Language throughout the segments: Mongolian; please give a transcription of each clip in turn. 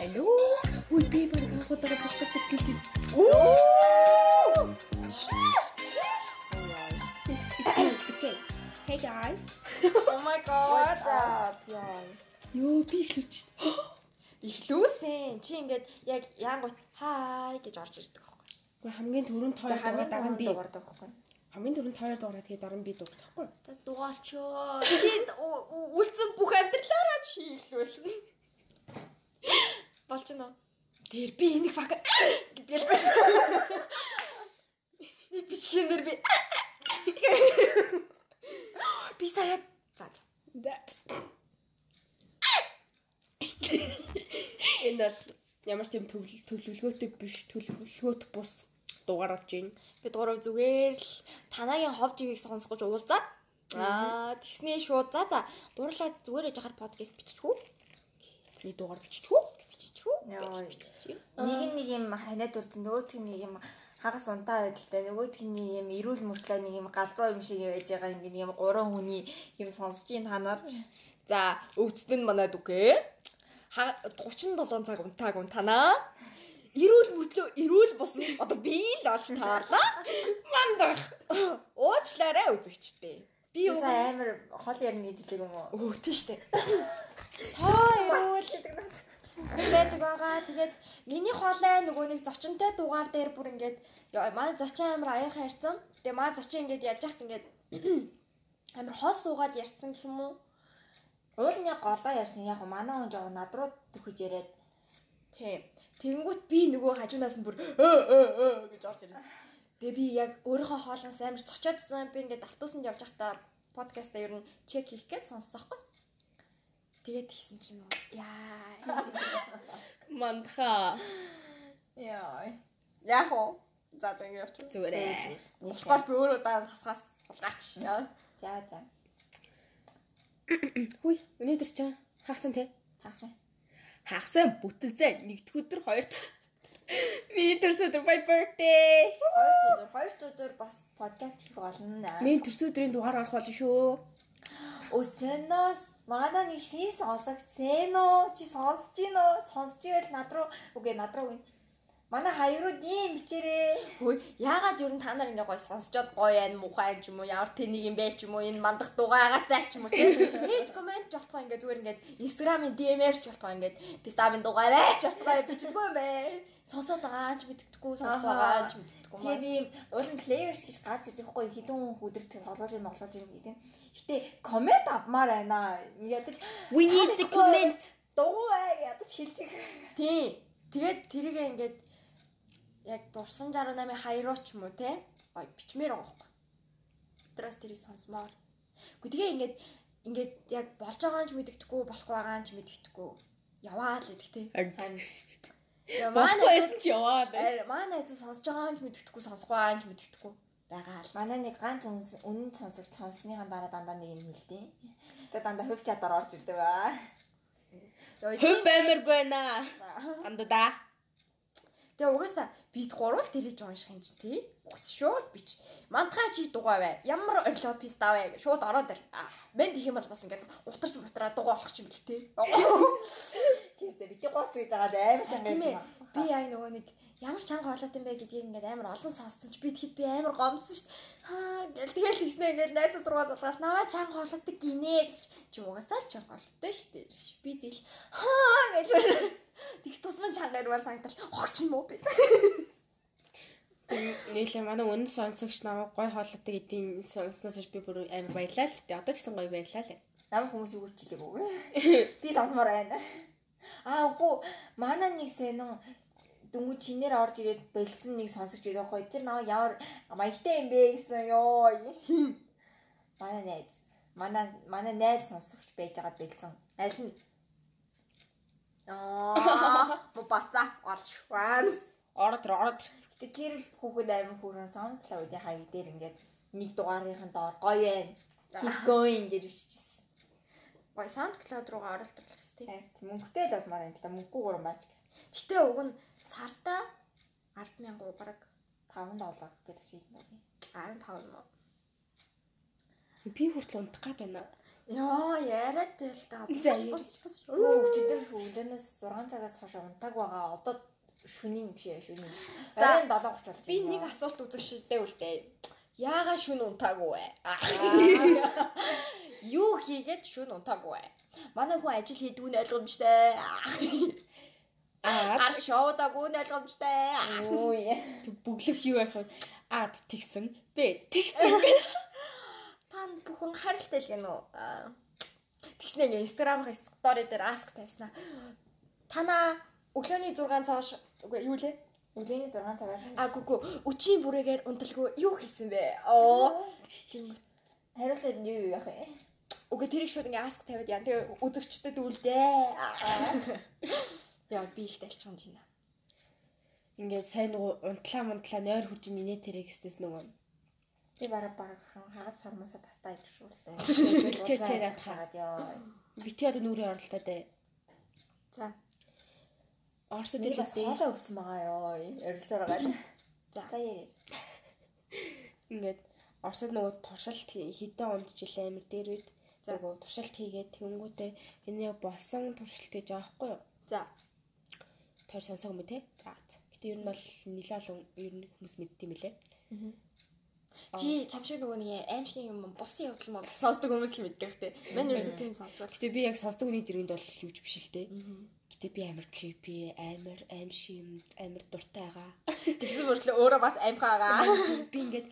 Алло. Үй би баг хавхуудаараа подкаст эхлүүлж байна. Ooh! This is going to get. Hey guys. Oh my god. What's up, яа. Йоо би байна. Ихлүүсэн. Чи ингээд яг яангут хай гэж орж ирдэг байхгүй. Гэхдээ хамгийн түрүүнд тоо Хамгийн дараа нь би дугаардаг байхгүй. хамгийн түрүүнд тоо дуурайд тэгээд дараа нь би дуурайд байхгүй. За дугаачоо. Чи үлдсэн бүх амьдралаараа чи ихлүүл. Болж гинөө. Тэр би энийг фак гэдгээл биш. Нэг бичгэнээр би би сая за за. Энэ бол ямар ч юм төвлөл төлөвлөгөөтэй биш төлөвлөгөөт бус дугаар авч байна. Бид гурав зүгээр л танагийн хов живийг сонсгож уулзаад аа тэгснээ шууд за за дурлаа зүгээр яжгаар подкаст биччихв. Би дугаар биччихв. Биччихв. Яа. Биччихв. Нэг нь нэг юм ханиад урдсан нөгөөх нь нэг юм хагас унтаа байдалтай нөгөөх нь нэг юм эрүүл мөртлөө нэг юм галзуу юм шиг байж байгаа ингээд юм гурван хүний юм сонсож ийн та нар. За өвддөд нь манайд үгүй. Ха 37 цаг унтааг унтанаа. Ирүүл мөртлөө ирүүл босна. Одоо би л олж таарлаа. Мандах. Уучлаарай үзэгчтэй. Би амар хол ярина гэж хэлдэг юм уу? Өө тийштэй. Цаа ирүүл байдаг байгаа. Тэгээд миний хоолой нөгөө нэг зочинтой дугаар дээр бүр ингээд манай зочин амар аяархан ярьсан. Тэгээ манай зочин ингээд яаж яхад ингээд амар хоол суугаад ярьсан гэх юм уу? Уул нь яг голоо ярьсан яг манай хүн жоо над руу төхөж яриад Тийм. Тэнгүүт би нөгөө хажуунаас нь бүр өө өө өө гэж орж ирнэ. Тэгээ би яг өөрийнхөө хоолноос амар цочоодсан. Би ингээд автобусанд явж байхдаа подкастаа ер нь чек хийх гэж сонссон байхгүй. Тэгээд тэгсэн чинь яа. Мандаха. яа. Яг уу. За за ингэ явчих. Зүгээр. Болохоор би өөрөө дараа тасгаас хулгаач. Яа. За за. Хүй өнөөдөр чинь хаасан те. Тагсан. Хагасан бүтэнсэн нэгд өдөр хоёр дахь. Би төрсөдөр my birthday. Хоёр зүзүр, хоёр зүзүр бас подкаст хийх болно. Мен төрсөдрийн дугаар орох болно шүү. Өсөнөөс манай нэг шин сонсогдсэн үү? Чи сонсож гин үү? Сонсож ивэл над руу үгүй над руу гин. Манай хоёроо дим бичээрээ. Хөөе, яагаад ер нь та нар ингэ гой сонсчод гоё байна, мухай юм ч юм уу, ямар тэнийг юм бэ ч юм уу, энэ мандах дугаагаасаа ч юм уу. Хейт комент ч болтгоо ингэ зүгээр ингэ Instagram-ын DM-ээр ч болтгоо ингэ би стамын дугаар байж болтгоо бичдэггүй юм бэ. Сонсоод байгаа ч мэддэггүй, сонсох байгаа ч мэддэггүй. Тэгээд ийм уран players гэж гарч ирдэг хгүй хэдэн өдөр тэг тоглож юм тоглож юм гэдэг. Гэтэ комент авмаар байна. Ядаж We need the comment. Дугуй бай ядаж хэлж их. Тийм. Тэгээд тэрийг ингээд яг дурсан 68-ын хаяруу ч юм уу те гой бичмээр байгаа байхгүй. Битрас тэрийг сонсмоор. Гэхдээ тэгээ ингээд ингээд яг болж байгаа ч мэддэхгүй болох байгаа ч мэддэхгүй яваа л гэдэг те. Яа, Болохгүй байсан ч яваа л. Манай найз сонсож байгаа ч мэддэхгүй сонсохгүй байгаа ч мэддэхгүй байгаа л. Манай нэг ганц үнэн сонсог сонссныхаа дараа дандаа нэг юм хэлдэг. Тэгээд дандаа хувь чадаар орж ирдэг ба. Хөв баймаргүй байна. Андуда. Тэгээ угаасаа бит гурвал тэрэж унших юм чи тий. Үгс шууд бич. Мантхаа чи дугаа бай. Ямар орлоо писта бай. Шууд ороод ир. Аа, мен тэх юм бол бас ингээд утарч мутраа дугаа болох ч юм бэл тий. Чистэ бити гоц гэж байгаа амар Тийм чанга ээ. юм. Би яа нөгөө нэг ямар чанга болоод юм бэ гэдгийг ингээд амар олон сонссон ч би тэгэхэд би амар гомдсон шүү дээ. Аа гэл тэгэл хийснэ ингээд найзууд руугаа залгаад наваа чанга болоод гинэ гэж чи угаасаа л чанга болтой шүү дээ. Би тэгэл хаа гэл тэг тусман чанга ирвар санагдал огч юм уу би. Нээлээ манай үнэн сонсогч намайг гой хоолойтой гэдгийг сонсноос хойш би бүр амар баярлаа л. Тэгээ одоо ч гэсэн гой баярлаа л. Нам хүмүүс юу гэж хэлээг үгүй. Би сонсомоор байна. Аа үгүй манай нэг сонин дөнгөж чинээр орж ирээд бэлдсэн нэг сонсогч байдаг хгүй. Тэр намайг ямар маягтай юм бэ гэсэн ёо. Манай найз. Манай манай найз сонсогч байж байгаа бэлдсэн. Аль нь? Аа, баца оршванс. Ороод ороод. ир. Гэтэ тэр хүүхэд амин хүүрэн SoundCloud-ийн хаяг дээр ингээд нэг дугаарынхан доор гоё байна. Keep going гэж биччихсэн. Гой SoundCloud руугаа оруулах хэрэгтэй. Мөнгөтэй л болмаар юм л да. Мөнгөгүй гурван бач. Гэтэ уг нь сартаа 100000 бараг 5 доллар гэдэг чи хэдэн доллар. 15 юм уу? Би хүртэл унтах гээд байна. Яа, яриад тэл та. Босч босч. Өө өчигдөр өглөөнөөс 6 цагаас хойш унтаг байгаа. Одоо шөнийн биш ээ, шөнийн. биш. За, Оройн 7:30 болж байна. Би нэг асуулт үзэгчтэй үлдээ. Яага шүн унтаагүй вэ? Юу хийгээд шүн унтаагүй вэ? Манай хүн ажил хийдгүү нь ойлгомжтой. Аа Гар шоудаагүй нь ойлгомжтой. Өө бүглэх юу байх вэ? Ад тэгсэн, Б тэгсэн. Та бүхэн харилтай л гэнэ үү? Тэгснэ ингээ Instagram-х story дээр ask тавьснаа. Танаа өглөөний 6 цагаас үгүй юу лээ? өглөөний 6 цагаас А гүгү үчийн бүрээгээр унталгүй юу хийсэн бэ? Оо. Тийм хариултад нь юу юу яах вэ? Үгүй тэрийг шууд ингээ ask тавиад яа. Тэгээ үзэгчдэд үлдээ. Яа би их талчсан байна. Ингээд сайн нөгөө унтлаа мунтлаа нойр хурж инээ тэрэг гэснээс нөгөө Би бараг бараг хагас сармасаа тастаа ич шүүлтэй. Чэ, чэ, надхаа. хаад ёо. бити одоо нүрийн оролтоо дээ. За. Орсод Би бас хэлээ. хоолоо өвцөн байгаа ёо. Орилсоор байгаа. За. За яа. Ингээд Оросд нөгөө туршилт хідэн унджилээ амир дээр үед За. нөгөө туршилт хийгээд тэнгүүтээ энэ болсон туршилт гэж байхгүй юу? За. Тэр сонсог юм те. Гэтэ ер нь бол нэлээ олон ер нь хүмүүс мэддэм билээ. Чи чамшиг нөгөө нэг аимшиг юм бусын явдал мөн сонсдог хүмүүс л мэддэг те. Мен ерөөсөө тийм сонсдог. Гэтэ би яг сонсдог хүний дэргэнд бол юуж биш л те. Гэтэ би амар creepy, амар аимшиг юм, амар дуртай байгаа. Тэгсэн мөртлөө өөрөө бас аимхаа байгаа. би ингээд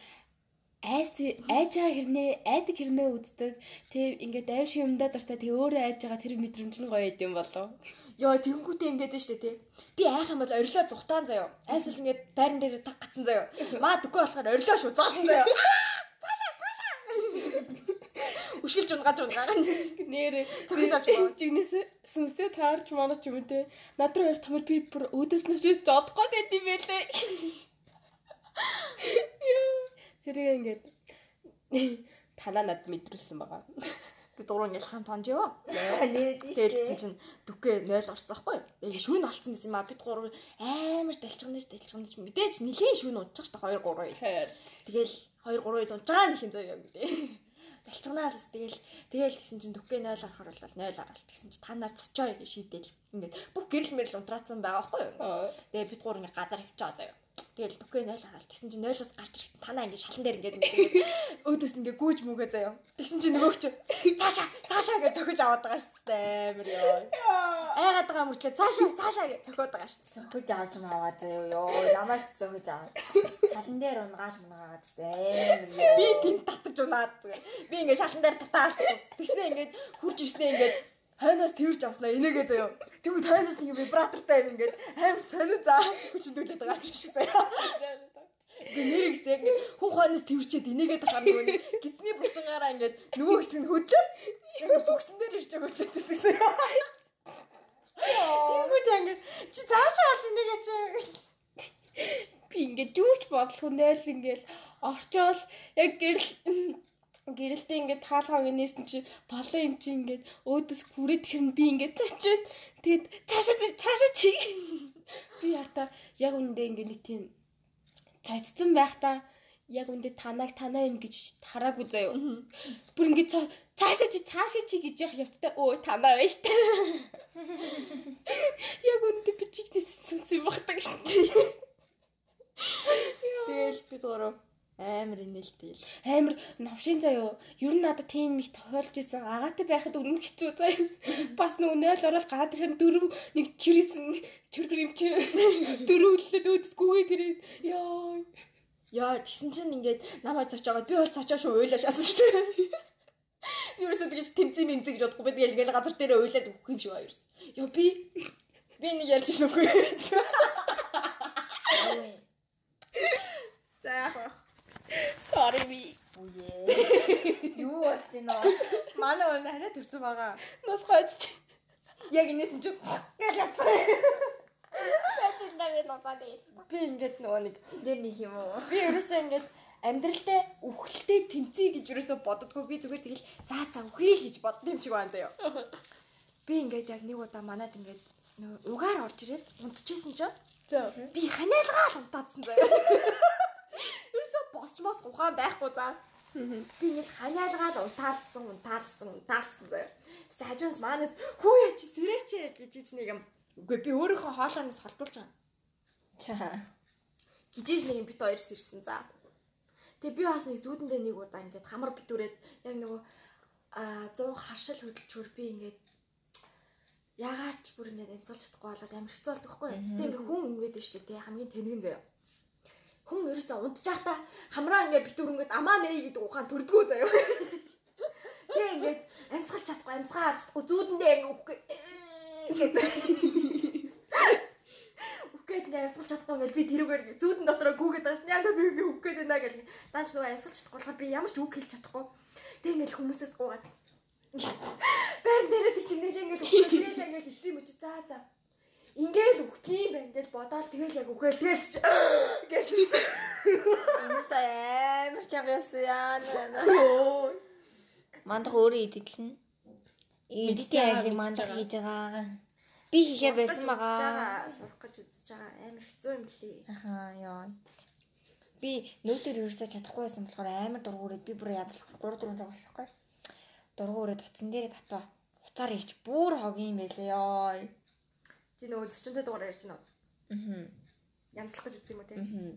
айс айж байгаа хэрнээ айдаг хэрнээ үздэг. Тэг ингээд аим шиг юмдаа дуртай тэг өөрөө айж байгаа тэр мэдрэмж нь гоё идэм болов. Йоо тэнгүүтээ ингээд нь штэ тий. Би айх юм бол орилоо зүхтаан заяо. Айсэл ингээд байран дээр таг гацсан заяо. Маа дөгөө болохоор орилоо шүү заасан заяо. Цаашаа цаашаа. Үшгэлж унгаж унгаа. Нэр Цогж авч байгаа. жигнэс сүнсээ таарч манаач юм те. Над руу хоёр томор би бүр өөдөөс нь чи зодох гээд байд юм байлээ. Яа. Зэрэг ингээд танаа над мэдрүүлсэн байгаа. Би дуруу ингээд хамт хонж яваа. Нэрээд Тэгээд гэсэн чинь дүкээ 0 орсон байхгүй. Тэгээд шүүн олцсон гэсэн юм а бид гурав амар далчгнаж далчгнаж мэдээж нэлийн шүүн унтчих штэ 2 3. Хайр. Тэгэл 2 3 үед унцгаа нэхин зөө юм гээ. Далчгнаа л тэгэл тэгэл гэсэн чинь дүкээ 0 орохор бол 0 орол. Тэгсэн чинь та нар цочоо гэж шийдэл. Ингээд бүх гэрэл мэрэл унтраацсан байгаа байхгүй? Аа. Тэгээ бид гур ингээ газар хөвчөө заяа. Тэгэл бүкээ 0 хараад тэгсэн чинь 0-оос гарч ирэхэд танаа ингээ шалан дээр ингээ ингээ өөдөөс ингээ гүйж мүгээ заяа. Тэгсэн чинь нөгөөч цаашаа цаашаа гэж зөхөж аваад байгаа шүү дээ. Амар ёо. Айгаад байгаа мөртлөө цаашаа цаашаа гэж зөхөд байгаа шүү дээ. Зөхөж авч маваа заяа ёо. Намайг ч зөхөж аваад. Шалан дээр унгааж мунгаад зэ. Би тэнд татаж унаад зүгээр. Би ингээ шалан дээр татаад тэгснэ ингээ хурж ирснэ ингээ хойноос тэрж авснаа энэгээ заяа. Тэгвэл хойноос нэг вибратортай ингээд амар сонио заа хүчндүүлээд байгаа ч шиг заяа. Гэ нэр яг ингээд хүн хойноос тэрчээд энэгээ тахаар нөгөө гизний булчингаараа ингээд нөгөө хэсэг нь хөдлөд ингээд бүгсэн дээр ирж байгаа хөдлөд гэсэн. Тэнгүүд ингээд чи цаашаа олж энэгээ чи би ингээд юуч бодлох нэл ингээд орчоол яг гэрэл гэрэлтэй ингээд таалгаа гинээсэн чи болоо юм чи ингээд өөдөөс хүрээд хэрн би ингээд цачаад тэгэд цаашаа цаашаа чи. Би ярта яг үндэ ингээд нэг тийм цайцсан байх та яг үндэ танаг танаа юм гэж хараагүй заяо. Бүр ингээд цаа- цаашаа чи цаашаа чи гэж явах явтаа өө танаа байна штэ яг үндэ би чигтэй сүнсээ багтаг штэ Тэгэл би зурав амар инээлтэл. амар новшин заяо. Ер нь надад тийм их тохиолж исэн. Агаатай байхад үнэн хэцүү заяо. Бас нөгөө 0 ороод гараад ирэхээр дөрөв нэг чирээсэн чөргөр юм чи. Дөрөвлөлөд өөдсгүйгээ тэрээ. Яа. Яа тэгсэн чинь ингээд намайг цочоогоод би бол цочоо шүү уйлаа шаасан шүү дээ. Би ерөөсөө тэгэж тэмцээ мэмцээ гэж бодохгүй би ингээд газар дээр уйлаад өгөх юм шиг аа ерөөс. Яа би би нэг ярьж ирсэн үгүй. За яах вэ? Sorry би. Үе. Юу болж байна вэ? Манай өнө хараа төрсөн байгаа. Нас хойч. Яг инээс нь ч гэл яцсан. Бачинда би насаад ээ. Би ингээд нөгөө нэг Дээр нөх юм уу? би ерөөсөө ингээд амьдралдаа үхэлтэй тэмцэе гэж ерөөсөө боддгоо би зүгээр тэгэл заа цаа үхээ л гэж бодсон юм шиг байна заяа. Би ингээд яг нэг удаа манад ингээд угаар орж ирээд унтчихсэн чинь би ханиалгаал унтаадсан заяа. Босч мос ухаан байхгүй заа. Би ингээл ханиалгаад унтаалсан, унтаалсан, унтаалсан заяа. Тэгэж хажуунаас манайд хүү яа чи сэрээч гэж ич нэг юм. Үгүй би өөрийнхөө хоолойноос холбуулж байгаа. Чаа. Гижээж нэг бит хоёр сэрсэн за. Тэгээ би бас нэг зүүдэндээ нэг удаа ингээд хамар битүүрээд яг нөгөө а 100 харшил хөдөлчөр би ингээд ягаад ч бүр ингээд амьсгалж чадахгүй болоод болдог хгүй. Тэгээ ингээд хүн ингээд шүү дээ тий хамгийн тэнэгэн заяа. Хүн ерөөсөө унтчихаа хамраа ингээд битүүр ингээд амаа нэй гэдэг ухаан төрдгөө заяа. Тэгээ ингээд амьсгалж чадахгүй амьсгаа авч чадахгүй зүүдэндээ ингээд үхэх Үхгээд ингээд амьсгалж чадахгүй ингээд би тэрүүгээр зүүдэн дотроо гүгээд байгаа шин. Яг би үхгээд байна гэл. Данч нөгөө амьсгалж чадахгүй болохоор би ямар ч үг хэлж чадахгүй. Тэг ингээд хүмүүсээс гуугаад. Байран дээрээ тийч нэлээ ингээд үхгээд ингээд хэцүү юм чи за за. Ингээл үхтий юм байна гэж бодоол тэгэл яг үхэл тэгэл чи гэж. Энэ сая амар чанга явсан яа. Мандах өөрөө идэлнэ. Идэж байгааг мандах хийж байгаа. Би хийхээ байсан байгаа. Сурах гэж үзэж байгаа. Амар хэцүү юм лээ. Ахаа ёо. Би нөөдөр ерөөсөө чадахгүй байсан болохоор амар дургуурээд би бүр ядал 3 4 цаг болсохгүй. Дургуурээд утсан дээрээ татва. Уцаар ич бүр хогийн юм байлээ ёо. Чи нөгөө 40 дугаар ярьж байна уу? Аа. Янзлах гэж үзсэн юм уу те? Аа.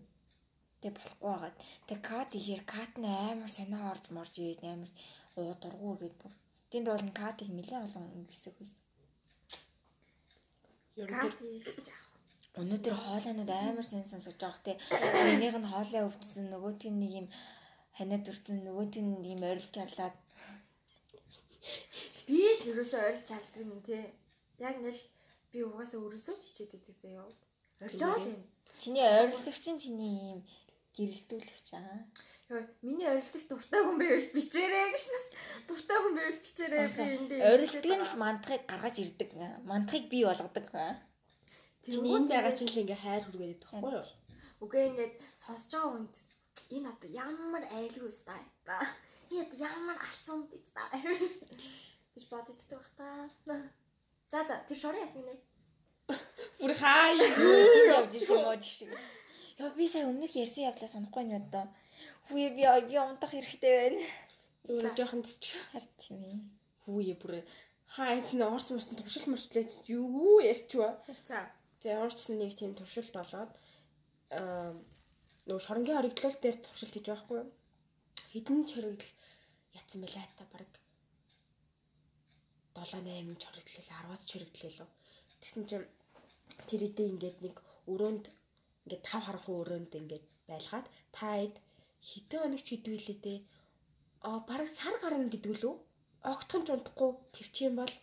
Тэг болохгүй байгаад. Тэг кат ихээр кат нь амар сонио орж морж ирээд амар уу дургуур гээд бүр. Тэнд бол кат их нэлээд олон хэсэг байсан. Кат хийж яах. Өнөөдөр хоолойнууд амар сайн сонсож байгаа те. Энийг нь хоолой өвдсөн нөгөөтг нь нэг юм ханиад үрцэн нөгөөтг нь юм орилж чарлаад Би л ерөөсөө орилж алддаг юм те. Яг ингээл би угаасаа өрөөсөө ч хичээд байдаг заяа. Орилоо л юм. чиний ойролцогч нь чиний юм гэрэлтүүлэгч аа. Йоо, миний орилдог дуртай хүн байвал бичээрэй гэж нас. Дуртай хүн байвал бичээрэй би энд. Ойролтыг нь л мандахыг гаргаж ирдэг. Мандахыг бий болгодог. чиний энд байгаа чинь л ингээ хайр хүргээд байдаг байхгүй юу? Үгүй ингээд сонсож байгаа хүнд энэ одоо ямар айлгүй стай та. Энэ ямар алцсан биз та. гэж боддог бах та. За за тэр шорын ясны нэ. Бүр хаа юу? Явж ирсэн уу гэх шиг. Яа би сая өмнөх ярьсан явдлаа санахгүй нь одоо. Хүү би би унтах хэрэгтэй байна. Зүгээр жоохон цэцэг. Харин тийм ээ. Хүүе бүр хаасын орс морсон туршил мөрчлөөч юу ярьчваа. За. За орчсон нэг тийм туршилт болоод аа нөгөө шоронгийн хоригдлол дээр туршилт хийж байгаа хгүй юу? Хідэн ч хоригдл ятсан байлаа та баг 7 8 ч хоригдлээ 10-аад ч хоригдлээ лөө. Тэгсэн чинь тэр идэ ингээд нэг өрөөнд ингээд тав харах өрөөнд ингээд байлгаад та эд хитэн хоногч гэдэг үлээ те. Аа баг сар гарна гэдэг лөө. Огтхон ч унтахгүй твчийн бол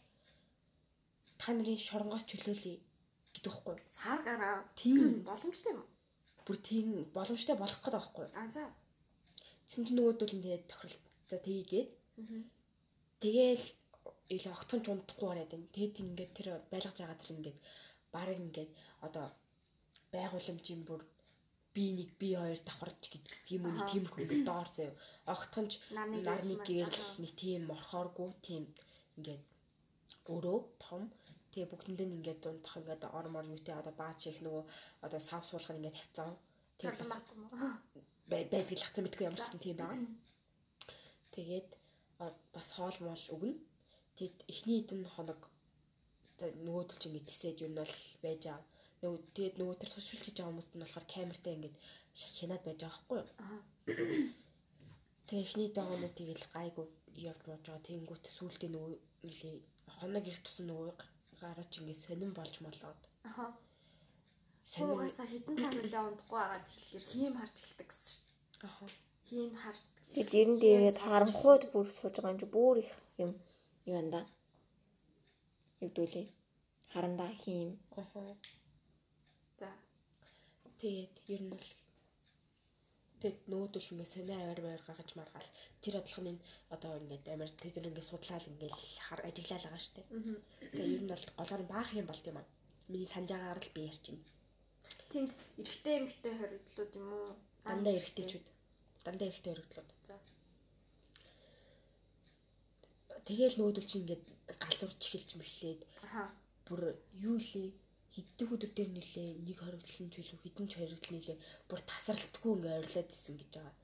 та нарын шоронгоос чөлөөлье гэдэг юу? Сар гараа. Тийм. Боломжтой юм. Бүр тийм боломжтой болох гэдэг байхгүй? А за. Тэсэн чинь нөгөөдөл ингээд тохирол за тгийгээд тэгээл ил огтхон ч унтахгүй байна. Тэгэд ингээд тэр байлгаж байгаа тэр ингээд баг ингээд одоо байгууламжийн бүр би нэг би хоёр давхарч гэдэг үний Аха. тиймэрхүү ингээд доор заяа. Огтхон ч Нарны гэрэл нэг тийм морхооргүй тийм ингээд өрөө том тэгээ бүгдэнд нь ингээд дундах ингээд ормор юутэй одоо баач их нөгөө одоо сав суулгах нь ингээд тавьцсан. Тэр Тэгээ юм уу? байдаг л хацсан мэдгүй ямар ч юм тийм байгаа. Тэгээд бас хоол моол өгнө. Тэгэд эхний хэдэн хоног за нөгөөдөл чинь юу нь бол байж байгаа. Нөгөө тэгээд нөгөө төр хийж байгаа хүмүүст нь болохоор камертай ингээд хянаад байж байгаа байхгүй юу? Аа. Тэгээ эхний дагоонууд тэгэл гайгүй явж болж байгаа. Тэнгүүт сүултээ нөгөө нэлээ хоног их тусан нөгөө гараач ингээд сонирн болж молоод Аха. сонирн Суугаасаа хитэн цаг үлээ унтахгүй байгаад тэгэхээр хийм харж эхэлдэг гэсэн шүү. аха Хийм харж. Тэр дэрэн дээрээ харамхууд бүр сууж байгаа юм чи бүр их юм юу да. Югдүүлээ. Харандаа хийм. аха За. Тэгээд ер нь бол тэгэд нүүдэл ингээ сонио аваар байр гаргаж маргаал тэр бодлогын одоо ингээд амар тэр ингээ судлаал ингээ хар ажиглал байгаа штэ. Аа. Тэгээ ер нь бол голоор баах юм болт юм аа. Миний санджаагаар л би ярьж байна. Тэнд эрэгтэй эмэгтэй хоригдлууд юм уу? Дандаа эргэжтэйчүүд. Дандаа эргэжтэй өргөдлүүд. За. Тэгээл нүүдэл чинь ингээд галзуурч эхэлж мэхлээд бүр юу лээ хиддэг өдөр дээр нилээ нэг хоригдлын үлээ хідэн ч хоригдл нилээ бүр тасралтгүй ингээ орилоод исэн гэж байгаа.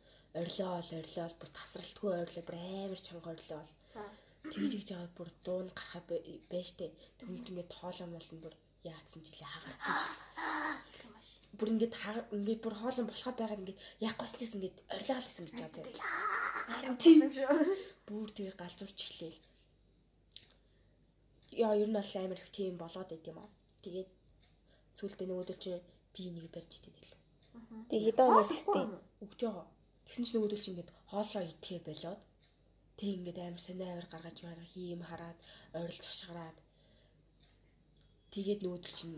орилоол орилоол бүр тасралтгүй орилоо бүр амар чанга орилоол. За. Тэгж тэгж байгаа бүр дуун гарахаа байж тээ. Тэгмд ингээд хоолой молн бүр яатсан ч илээ хагарсан ч. Их маш. Бүр ингээд ингээд бүр хоолой болохоо байгаад ингээд яг госч гэсэн ингээд орилоол гэсэн гэж байгаа. Харин тийм шүү. Бүр тэгээ галзуурч эхлээл. Яа ер нь бол амар их тийм болоод байт юм аа. Тэгээд сүүлдээ нөгөөдөл чинь би нэг барьж идэв л. Тэг хэдэн өнөө тест. өгч байгаа. Тэгсэн чинь нөгөөдөл чинь ингээд хоолоо идэхэ болоод тэг ингээд амар сонио авир гаргаж мараа хийм хараад ойрлж хашгираад тэгээд нөгөөдөл чинь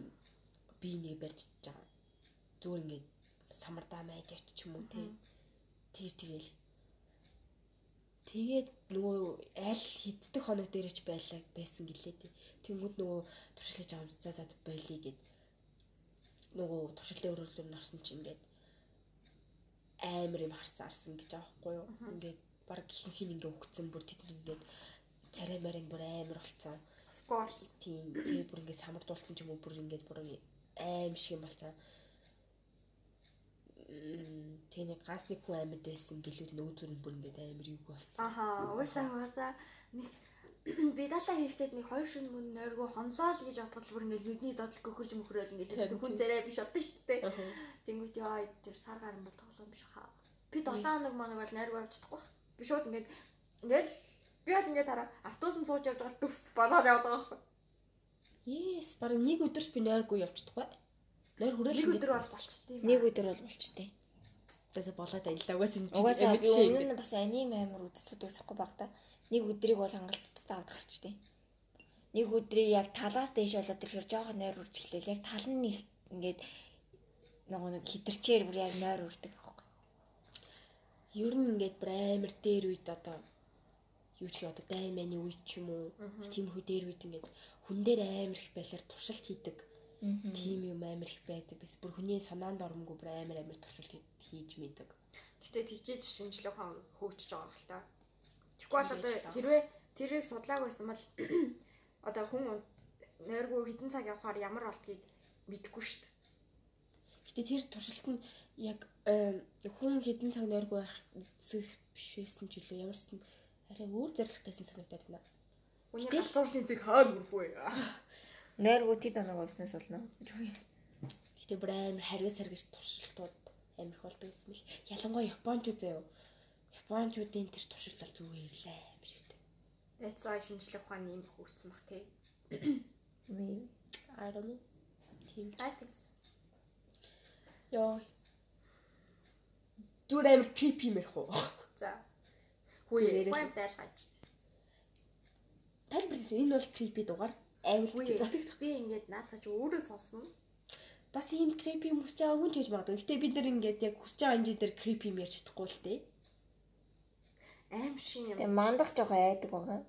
би нэг барьж идэж байгаа. Зүгээр ингээд самардаа майж ч юм уу тий. Тэр тэгэл Тэгээд нөгөө аль хиддэг хоног дээр ч байлаа байсан гэлээ тий. Тэнгүүд нөгөө туршилж авам за за болий гэд нөгөө туршилтын өрөөлөөр норсон чинь ингээд амар юм харсан арсан гэж аахгүй юу. Ингээд баг ихэнх нь ингээд өгцөн бүр тэд ингээд царай марин бүр амар болцсон. Of course. Тийм тэгээ бүр ингээд самардуулсан ч юм уу бүр ингээд бүр аим шиг юм болцсон. Нэг газ нэг хүн амьд байсан гэлүүд нөөдөр нь бүр ингээд амар юу болцсон. Аха, угаасаа угаасаа нэг би далаа хийхдээ нэг хоёр шин мөн нойргоо хонсоол гэж бодгол бүр ингээд нүдний додол гөхөрж мөхрөөл ингээд л хүн царай биш болдоо шүү дээ. Тэнгүүт яа тэр сар гарan бол тоглоом биш хаа. Би 7 хоног моног бол нойргоо авч чадахгүй. Би шууд ингээд ингээл би бол ингээд хараа автобусанд сууж явж байгаа дүф болоод явдаг байхгүй. Yes, баг нэг өдөрч би нойргүй явчихдаггүй. Нойр хүрээлэн Нэг өдөр бол болчтой. Нэг өдөр бол болчтой. өдөрөөс болоод аялаа. Угаасаа энэ Угаасаа би өмнө нь бас аним амар үздэг усахгүй баг та. Нэг өдрийг бол хангалттай аваад гарчтэй. Нэг өдрийг яг талаас дээш болоод ирэхээр жоохон нойр урж эхлэв. Яг тал нь ингээд нөгөө нэг хитэрчээр бүр яг нойр урдаг байхгүй. Ер нь ингээд бүр амар дээр үед одоо юу ч гэх одоо дайманы үед ч юм уу тиймэрхүү дээр үед ингээд хүн дээр амар их байлаар туршилт хийдэг. Тийм юм амар их байдаг. Бис бүр хүний санаанд оромгүй бүр амар амар туршилт хий- хийж мэдэг. Гэтэ тэгжээж шинжлэх хөгжиж байгаа хэл та. Тэгэхгүй бол одоо хэрвээ тэрийг судлааг байсан бол одоо хүн нойргүй хитэн цаг явахаар ямар болдгийг мэдэхгүй шүү дээ. Гэтэ тэр туршилт нь яг хүн хэдэн цаг нойргүй байх үзэх биш байсан ч үлээ ямарс нь арай өөр зорилготойсэн санагдаад байна. Хүний галзуурлын зэг хаа нүрх вэ? Нойргуу тэд оног болсноос болно. Гэтэ бүр амар харгас харгас туршилтууд амар их болдог гэсэн мэл. Ялангуяа японочууд заяа. Японочуудын тэр туршилт бол зүгээр л аим шигтэй. That's why шинжлэх ухааны юм хөгжсөн бах тий. Maybe. I don't know. Тийм. I think so. Йоо. Зүгээр амар creepy мэрх уу. За. Хүү Зүрээрээ юм дайлгаач. Тайлбар энэ бол creepy дугаар. Гэж затагдах. би ингээд наатаж өөрөө сонсно. Бас ийм creepy юм хүсэж байгаа хүн ч гэж магадгүй. Гэтэ бид нар ингээд яг хүсэж байгаа хэмжээ дээр creepy юм ярьж чадахгүй л дээ. Аим шин юм. Тэгээ мандах жоохон айдаг байгаа.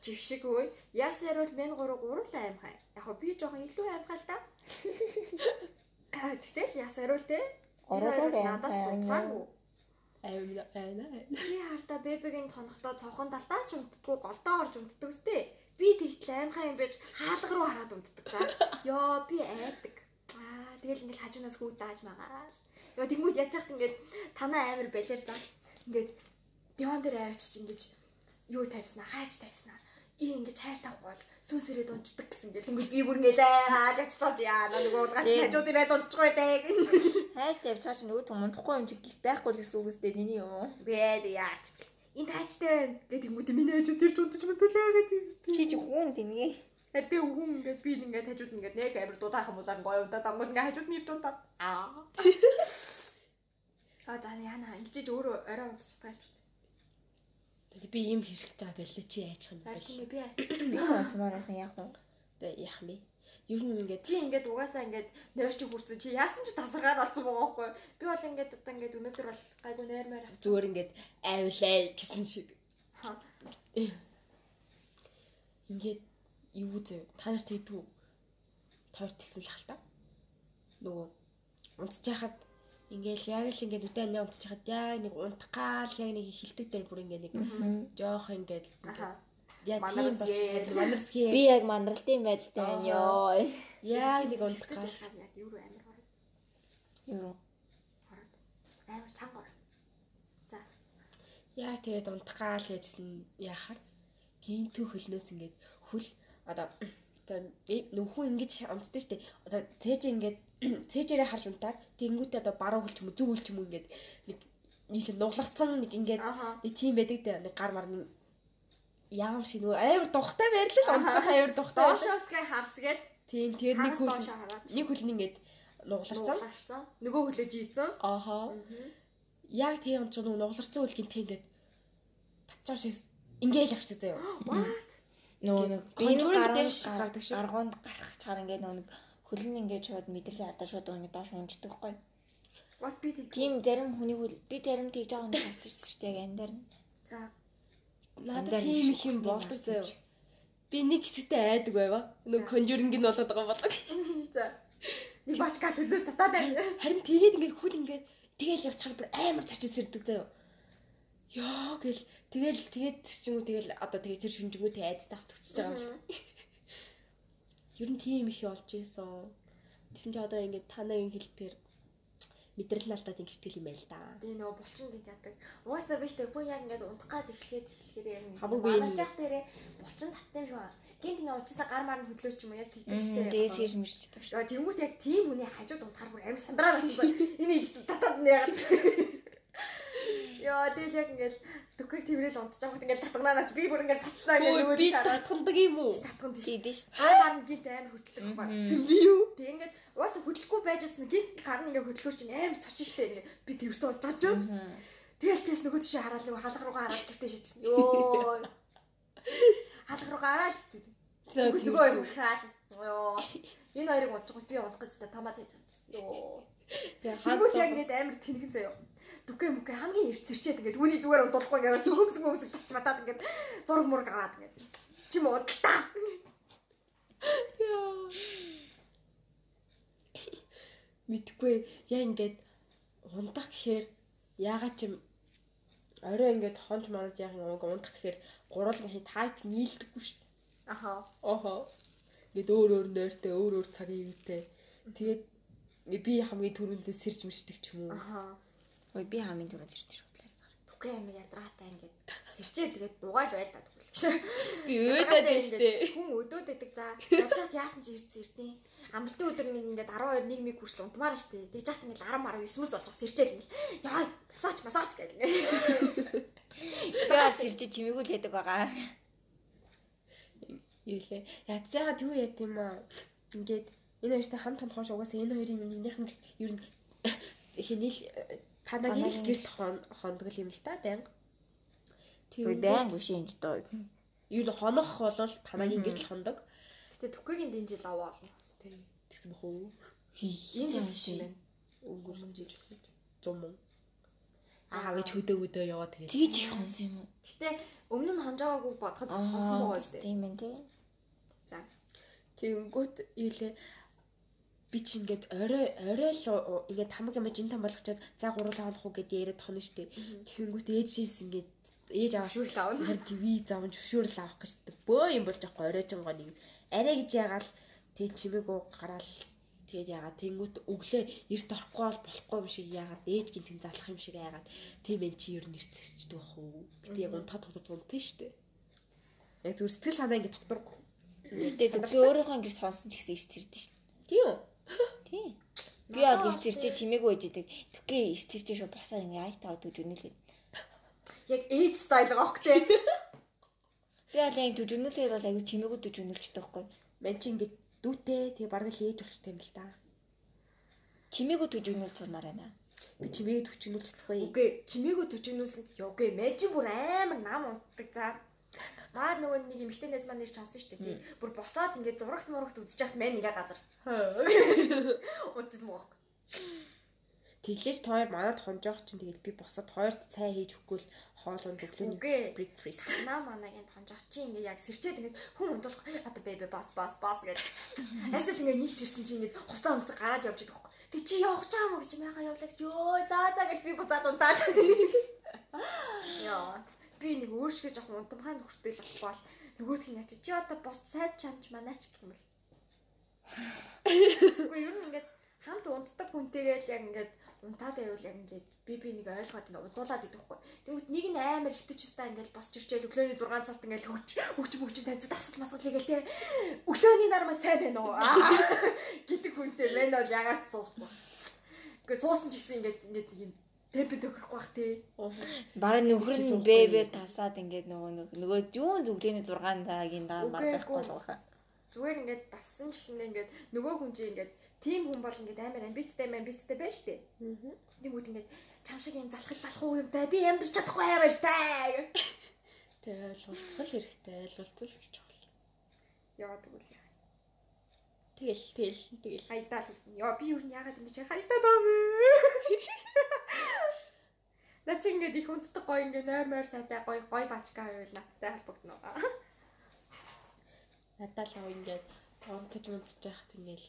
Жившиг өө. Яасаар бол мен 3 3 л аимхай. Яг хоо би жоохон илүү аимхай л да. Тэгтэл яасаар бол те. Оруулаад надаас дутгаагүй. Аим аа. Чи харта бэбигийн тонохдоо цонхон далтаа ч унтдаггүй голдоо орж унтдаг үстэй. Би тэгтэл аимхай юм байж хаалга руу хараад унтдаг. За. Йоо би айдаг. Аа тэгэл ингээл хажуунаас хүү дааж магаал. Йоо тэгмүүд яаж яхад ингээд танаа амир балер за. Ингээд диван дээр аваач чи ингэж юу тавьснаа хайж тавьснаа. И ингэж хайж тавахгүй бол сүнс ирээд унцдаг гэсэн гэл. Тэнгүүл би бүр ингээд аа явж чад яа нөгөө уулгаж Тийм. хажууд ирээд унцгүй дээ. Хайш тавьж байгаа чинь өөд мундахгүй юм чи гис байхгүй л гэсэн үг үстэй тэний юм уу? Бэд яач. Энд хайчтай байна. Гэдэг тэнгүүт миний хажууд ирж унтаж мөдөлөө гэдэг юм. Чи чи хүн тэнийг Хэвдээ хүн ингээд би ингээд хажууд ингээд нэг амир дуудаахан мулаан гоё удаа дангууд ингээд хажууд нэрж удаад. Аа. А за яна ингэж өөрөө орой унтчих таач. Тэгээд би ийм хэрэглэж байгаа байлаа чи яачих юм бэ? Би аач. би сонсомоор яхан яах вэ? Тэгээд яах юм бэ? Ер нь ингээд Чи ингээд угаасаа ингээд нойр чи хүрсэн чи яасан ч тасаргаар болсон байгаа байхгүй. Би бол ингээд одоо ингээд өнөөдөр бол гайгүй нойрмаар авч. зүгээр ингээд айвлаа гэсэн шиг. Ха. Ингээд юу зөө та нар тэгдэггүй. Тойр тэлсэн л хальта. Нөгөө унтж яхад ингээл яг л ингээд үдэ анаа унтж яхад яа нэг унтгаал яг нэг хилдэг day бүр ингээд нэг жоох ингээд Манарс тийм гээл. болж манарсгээ Би яг мандралтын байдалтай байна ёо. яа нэг унтгаал яхад яг юу амир ороод. Юу? Ороод. Амир чанга. За. Яа тэгээд унтгаал яжсэн яахаар гинтүү хөлнөөс ингээд хөл одоо за нөхөө ингэж унтдээ штэ одоо цээж ингээд цээжээрээ харж унтаад тэгэнгүүтээ одоо баруун хөл ч юм уу зүг хөл ч юм уу ингээд нэг нийлэн нугларцсан нэг ингээд нэг тийм байдаг дээ нэг гар марны яам шиг нөгөө амар духтай байрлал унтах амар духтай доошоосгээ харсгээд тийм тэгээд нэг хөл нэг хөл нь ингээд нугларцсан нугларцсан нөгөө хөлөө жийцэн. Ааха. Яг тийм ч нөгөө нугларцсан хөл гинт ингээд татчаа шиг ингээл авчих заяа. What? Нөгөө нэг гаргуун дээр гардаг шиг. гаргуунд гарах чаар ингээд нөгөө нэг хөлн ингээд шууд мэдрэлээ хадаа шууд ингээд доош унждаг хгүй. what би тийм зарим хүний хөл би зарим тэгж байгаа хүн харж ирсэн шүү дээ яг амьдаар нь. за надад тийм нэг их юм болдог заяа би нэг хэсэгтээ айдаг байва. Нөгөө конжуринг нь болоод байгаа болог за. Нэг бачка хөлөөс татаад байна. харин тэгээд ингээд хөл ингээд тэгэл явчихаар бүр амар цачиж сэрдэг заяа Яа гэл. Тэгэл тэгээд цэрчингүү тэгэл одоо тэгээд тэр шүнжингүү тэ айдас тавтагчж байгаа юм. Шиг. Ер нь тийм их болж исэн. Тэгсэн чи одоо ингээд танагийн хэлтээр мэдрэл алдаад ингэдэг юм байл да. Тэгээ нөгөө булчин гинт ядаг. Угаасаа биш тэг бүр яг ингээд унтгаад эхлэхэд эхлэхээр яг манарч яах дээрээ булчин татсан юм шиг байна. Гинт ингээд уучсаа гар мар нь хөдлөөч юм уу яг тэгдэг штэ. Дээс ирж мэрчдэг шүү. Аа тэнгуут яг тийм хүний хажууд унтахаар бүр амар сандраад очсон. Их татаад нэ ягаад. Яа тэгэл яг ингээд дүкэг тэрэл унтж байгаа ингээд татганаа нач би бүр ингээд цацнаа ингээд Өө нөгөө би шараад татхандаг юм уу? татган тийш. Шүү. Гар мар нь гинт амар хөдөлдөг байхгүй. Би юу? Тэг ингээд угаасаа хөдлөхгүй байж байсан гинт гар нь ингээд хөдлөхөөр чинь амар цочин штэ ингээд би тэрсэн болж байгаа юм. Тэгэл тэс нөгөө тийш хараад нөгөө хаалга руугаа хараад тэгтээ шийдсэн. Йоо. Хаалга руугаа хараад тэгтээ. Тэгвэл нөгөө хоёр уушраал. Йоо. Энэ хоёрыг унтгууд би унтах гэж та тамаа цайж байгаа юм. Йоо. Тэгвэл яг ингээд амар тэнхэн заяа. Дүкэ мүкэ хамгийн эрт зэрчээд ингээд үүний зүгээр унтуулахгүй ингээд сүмс сүмс татч батаад ингээд зураг мураг аваад ингээд чим унталтаа. Мэдхгүй яа ингээд унтах гэхээр яагаад ч юм орой ингээд хонч манад яг нэг унтах гэхээр гурван тайп нийлдэггүй шүү дээ. Аха. Охо. Ингээд өөр өөр нойртой өөр өөр цагийн үетэй. Тэгээд би хамгийн түрүүндээ сэрж мэрчдэг ч юм уу. Аха. Ой би хамгийн түрүү зэрэг шууд л яриад. Дүкэ амиг ядраатай ингээд сэрчээ тэгээд дугаал байл та тэгвэл. Би өөдөд байж тээ. Хүн өдөөд байдаг за. Яжгаад яасан чи ирсэн ирдیں۔ Амралтын өдөр нэг ингээд 12 1 миг хүртэл унтмаар штэ. Тэгж яхад ингээд 10 10 9-өөс болж байгаа сэрчээл ингээд. Яа, масаж масаж гэх ингээд. Тэгээд сэрж чимээгүй л яадаг байгаа. Юу лээ. Ядж байгаа түр яа тийм аа. Ингээд энэ хоёртой хамт тонхоош угаасаа энэ хоёрын нэгнийх нь ер нь хэнийл танагийн л гэрт хондгол юм л та байнга. Ой байнг биш энэ доо. Ер нь хонох бол танагийн гэрт хондог. Гэтэ түкэгийн дэн жил аваа болно. Тэг. Тэгсэн бах уу? Энэ жил шиг байна. Өнгөрсөн жил 100 мөн. Аа гэж хөдөө хөдөө яваа тэгээд. Тэгж их хонс юм уу? Гэтэ өмнө нь хонжоогаагүй бодоход бас сонсон байгаа Аа үстэй. тийм ээ тий. За. Тэгэнгүүт юу лээ би чи ингээд орой орой л ингээд хамаг юм жин там болгочоод за гурлаа хонох уу? гэдээ яриад тохно штэ. Тэгэнгүүт ээжээс ингээд ээж аваа Зөвшөөрөл авна. Харин ТV заавн зөвшөөрөл авах гэж бөө юм болж байгаа оройжонгоо нэг. Арай гэж ягаал тэгээ чимээгөө гараал тэгээд ягаад тэнгүүт өглөө эрт орохгүй бол болохгүй юм шиг ягаад ээж гин тэн залах юм шиг ягаад тийм энэ чи ер нь ирцэрчдэг бах уу? Тэг яг унтаад тогтод унтсан штэ. Яг зүр сэтгэл санаа ингээд тогтворгүй Гэтэ төглөө өөрийнхөө гэрт хонсон ч гэсэн ич зэрдэж шин. тийм үү Тий. Би бол ич зэрчээ чимээгүй байж идэг. Түкээ ич зэрчээ шууд босоод ингээ айтаа төж өнөлөө. Яг style байгаа хөх те. Би бол яг төж өнөлөөр бол аягүй чимээгүй төж өнөлчтэй байхгүй. мэн чи ингээд дүүтэй тэгээ бараг л ээж болчтой юм л та Чимээгүй төж өнөлж сурмаар байна. би чимээгээ төвчнүүлж чадахгүй Үгүй чимээгүй төчнүүлсэн. Йогэ мэжи бүр амар нам унтдаг за. Маад нөгөө нэг эмхтэй найз маань нэр чонсон шүү дээ. Бүр босоод ингээд зурагт мурагт үзэж яхад мэн ингээ газар. Унтсан мөн. Тэглэж тоор манад хонжоох чинь тэгэл би босоод хоёрт цай хийж өгөхгүй л хоолунд өглөөний Үгүй. breakfast Наа манагийн тонжоч чи ингээ яг сэрчээд ингээ хүн унтуулах одоо бэбэ бас бас бас гэдэг. Эсвэл ингээ нэг сэрсэн чи ингээ хуцаа өмсөг гараад явж идэх байхгүй. Тэг чи явах чаа мө гэж яга явлаа гэж ёо за за гэж би буцаад унтаад. Яа. Би нэг өөршгөө жоохон унтамхай нөхөртэй л болохгүй бол нөгөөдх нь яач чи одоо бос сайд чанч манаач бэл. Үгүй ер нь ингээд хамт унтдаг хүнтэй тэгэл яг ингээд унтаад байвал яг ингээд би би нэг ойлгоод ингээд удуулаад идэх хгүй. Тэнгүүт нэг нь амар ихтэж өстай ингээд босч ирчээл өглөөний 6 цагт ингээд хөгч хөгч мөгч тавьцад асал масгал хийгээл те. Өглөөний нар маш сайн байна уу? гэдэг хүнтэй мэн бол ягаад суухгүй. Гэхдээ суусан ч гэсэн ингээд ингээд нэг юм темп төгрөхгүй бах тий. Бараг нөхөр нь бэбэ тасаад ингээд нөгөө нөгөө юун зүглээний 6 цагийн дараа болох байхаа. Зүгээр ингээд тассан ч гэсэндээ ингээд нөгөө хүн чинь ингээд тим хүн бол ингээд амар амбицтай амбицтай байна шүү дээ. Нэгүүд ингээд чам шиг юм залхах залах уу юмтай би амьдарч чадахгүй амар тай. Тэгээ ойлголцох л хэрэгтэй ойлголцол гэж байна. Яваад өгвөл яа. Тэгэл тэгэл тэгэл. Хайдаа л яа би юу яагаад ингэж хайдаа даа бэ? На чи ингээд их үндэстэг гоё ингээд нойр мойр сайтай гоё гоё бачка байвал надтай холбогдно. Надад л ингээд онтож унтж яхад ингээл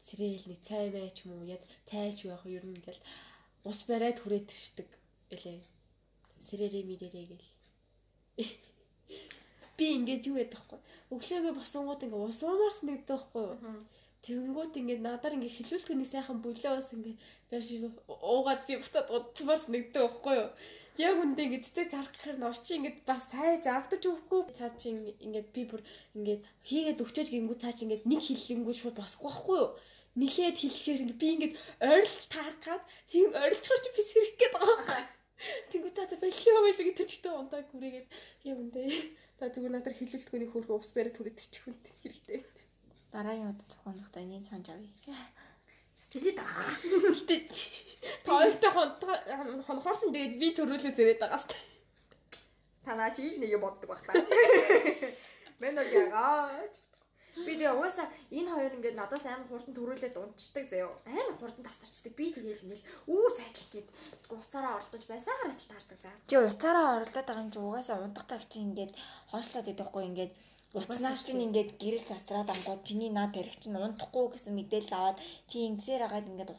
сэрэл нэг цай байж юм уу яд цайч байх ер нь ингээл ус бариад хүрээд иршдэг гэлээ. Сэрэрээ мэрэрээ гэл. Би ингээд юу яддаг хгүй. Өглөөгөө босонгууд ингээд ус уумаар санагддаг хгүй юу. Тэнгүүт ингээд надаар ингээд хилүүлтгэх нэг сайхан бөлөөс ингээд байр шиг уугаад би бутаад удмаар санагддаг байхгүй юу. Яг үндэ ингээд цэцэг зарах гэхээр нь орчин ингээд бас цай зарагдаж өгөхгүй. Цаа чи ингээд би бүр ингээд хийгээд өгчөөж гингүү цаа чи ингээд нэг хиллэнгүү шууд босхгүй байхгүй юу. Нилээд хэлэхээр би ингээд ойрлж тааргаад тийм ойрлцохор чи би сэрэх гээд байгаа байхгүй. Тэнгүү цаа байлаа байлаа гэж тэр чигтээ унтаа гүрээгээд яг үндэ та зүгээр надаар хилүүлтгэний хөрхөө ус бариад түрээд чих хүн хэрэгтэй. Дараагийн удаа зохионохдоо энийг санаж авъя. Тэгээд аа. Гэтэ тоёртой хонхорсон тэгээд би төрүүлээ зэрэг байгаас. Танаа чи нэг юм боддог байх та. Мен нэг ягаа. Би тэгээ угаасаа энэ хоёр ингээд надаас амар хурдан төрүүлээд унцдаг заяо. Амар хурдан тасарчдаг. Би тэгээл ингээд үүр цайтал ингээд уцаараа оролдож байсан хараад таардаг заа. Чи уцаараа оролдоод байгаа юм чи угаасаа унтах цаг чи ингээд хоошлоод идэхгүй ингээд Уцнаас чинь ингээд гэрэл цацраад ангууд чиний наа тарих чинь унтахгүй гэсэн мэдээлэл аваад чи ингэсээр агаад ингээд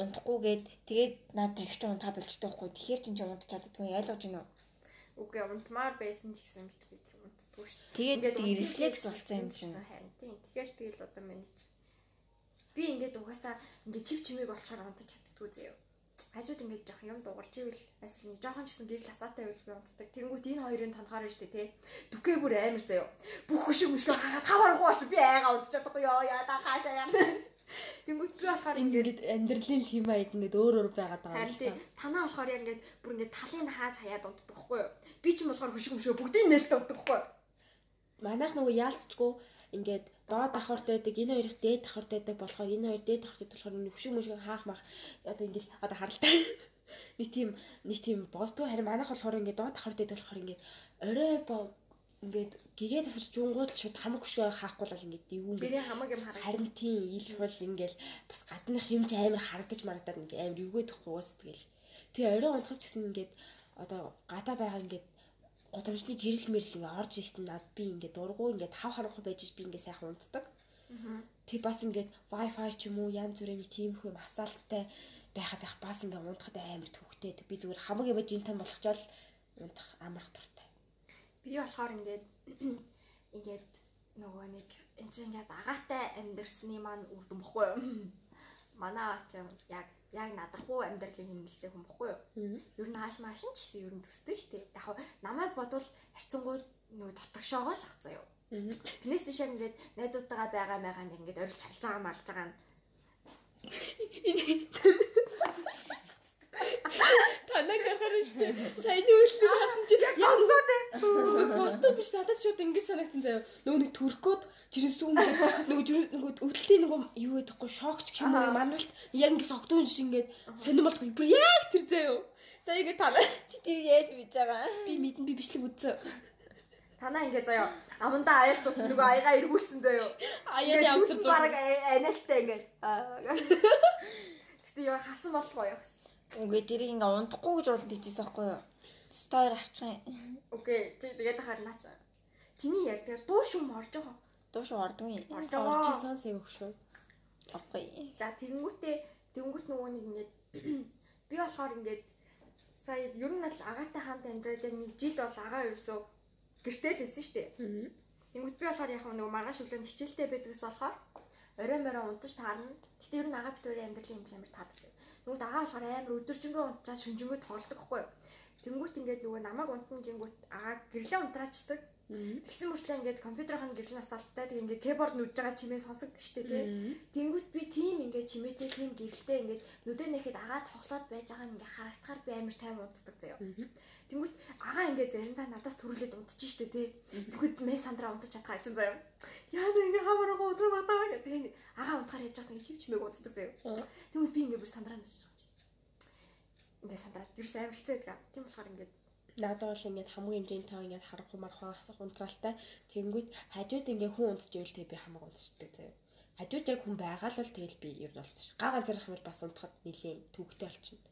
унтахгүйгээд тэгээд наа тарих чинь унтаа болчтой байхгүй. Тэгэхээр чинь чи унтч чаддгүй ойлгож уу? Үгүй унтмаар байсан ч гэсэн мэт унтдаггүй шүү. Тэгээд рефлекс болсон юм чинь. Харин тийм. Тэгэхээр тэгэл одоо чи би ингээд угаасаа ингээд чив чимээг болчоор унтаж чаддгүй заяа хажууд ингээд жоох юм дуурч ивэл асал нэг жоохон ч гэсэн гэрэл хасаатай байвал би унтдаг. Тэнгүүт энэ хоёрын тонхоор штэ тий. Дүкээ бүр амар заяо. Бүх хөшиг мөшгөө хаа тавар гооч би айгаа унтч чадахгүй ёо яа та хаашаа яа. Тэнгүүт би болохоор ингээд амьдралын хэм маяг ингээд өөр өөр байгаад байгаа юм шиг. Танаа болохоор яг ингээд бүр ингээд талын хааж хаяад унтдаг байхгүй юу? Би ч юм болохоор хөшиг мөшгөө бүгдийг нээлттэй унтдаг байхгүй юу? Манайх нөгөө яалцчгүй ингээд доод давхартай байдаг энэ хоёрыг дээд давхартай байдаг болохоор энэ хоёр дээд давхартай болохоор нүшиг мүшиг хаах мах. Одоо ингээд одоо харалтай нэг тийм нэг тийм боосдгүй харин манайх болохоор ингээд доод давхартай байдаг болохоор ингээд орой ингээд гэгээ тасарч жунгууд шууд хамаг хөшгөө хаахгүй бол ингээд дивүүн гэрээ хамаг юм хараа харин тийм ил бол ингээд бас гадных юм чи амар харагдаж марагдаад ингээд амар эвгүй тахгүй уус тэгэл. Тэгээ орой унтах гэсэн ингээд одоо гадаа байгаа ингээд гудамжны гэрэл мэрэл ингээ орж ирэхэд над би ингээ дургу ингээ тав харанхуй байж би ингээ сайхан унтдаг. Тэг бас ингээ wifi ч юм уу янз бүрийн тиймэрхүү масаалттай байхад их бас ингээ унтахад амар төвхтэй. Би зүгээр хамаг юм жинтэн болгочоод унтах амарх дуртай. Би болохоор ингээд ингээд нөгөө нэг энэ чинь ингээд агаатай амьдэрсны маань үр дүн бохгүй юу? Манай ч яг яг надрахгүй амьдралын хэмнэлтэй хүн бохгүй юу? Ер нь хааш маашин ч гэсэн ер нь төстэй шүү дээ. Яг намайг бодвол харьцангуй нөгөө дотгошоогоо л ах заяа. Тэрнээс тийш ингээд найзуудтайгаа байгаа байгаа ингээд орилж халж байгаа малж байгаа нь Танаг ахаар шүү. Сайн үйлчлэг хасан чи ястуу дээ. Постоо биш надад шууд ингэж санагдсан заяа. Нөгөө нэг төркөд жирэмсүүн нөгөө нөгөө өвдөлтийн нөгөө юу гэдэггүй шокч гэх юм уу манаралт яг ингэ согтуун шиг ингээд сонирм болтгүй. Бүр яг тэр заяа. Сая ингэ таа. Чи тэр яаж бич байгаа? Би мэдэн би бичлэг үзсэн. Танаа ингэ заяа. Амандаа аяг тус нөгөө аяга эргүүлсэн заяа. Аяа явсар зүг. Бараг анаалттай ингэ. Гэтэ яа харсан болохгүй яа. Үгүй тэрийг ингээ унтахгүй гэж болон тийчихсэн байхгүй юу? Стойр авчих юм. Окей, чи тэгээд харнаач. Чиний ярьдгаар дуу шум орж байгаа. Дуу шум ордгүй. Орж байгаа. исэн сэвх шүү. Авахгүй. За тэгэнгүүтээ тэгэнгүүт нөгөө нэг ингээд би болохоор ингээд сая ер нь бол агаатай хаант амьдраад яг нэг жил бол агаа ерөөсөө гэртэл байсан шүү дээ. Тэгэнгүүт би болохоор яг нөгөө маргааш өглөө хичээлтэй байдгаас болохоор орой морой унтаж таарна. Гэтэ ер нь агаа битүүрийн амьдралын юм амар таардаг. Нүгд агаа болохоор амар өдөржингөө унтчаа шүнжэнгөө тоолдог хгүй юу. Тэнгүүт ингээд нөгөө намайг унтна гингүүт агаа гэрлээ унтраачдаг. Тэгсэн мөртлөө ингээд компьютерын гэрэл насалттай тэг ингээд кeyboard нүдж байгаа чимээ сонсогддог штэ тий. Тэнгүүт би тийм ингээд чимээтэй тийм гэрэлтэй ингээд нүдэ нэхэд агаа тоглоод байж байгаа нь ингээд харагдахаар би амар тайм унтдаг заяа. Тэнгүүт агаа ингээд заримдаа надаас төрүүлээд унтчих штэ тий. Тэнгүүт мэ сандраа унтчих чадхаа чинь заяа. Яа нэг ингээд хамаараа унтах батаа гэдэг. Тэгээд агаа унтахаар яж байгаа ингээд чим чимээг унтдаг заяа. Тэнгүүт би ингээд бүр сандраа насчих. Ингээд сандраа ерөөс амар хэцүү байдаг. Тийм болохоор ингээд Надад бол ингээд хамгийн хэмжээний тоо ингээд харахгүй мархаа асах унтраалтай. Тэнгүүд хажууд ингээд хүн унтчихвэл тэг би хамаг унтчихдаг заяа. Хажууд яг хүн байгаа л бол тэгэл би ер нь болчих. Га ганцаарх юм бол бас унтахад нилээн төвөгтэй болчихно.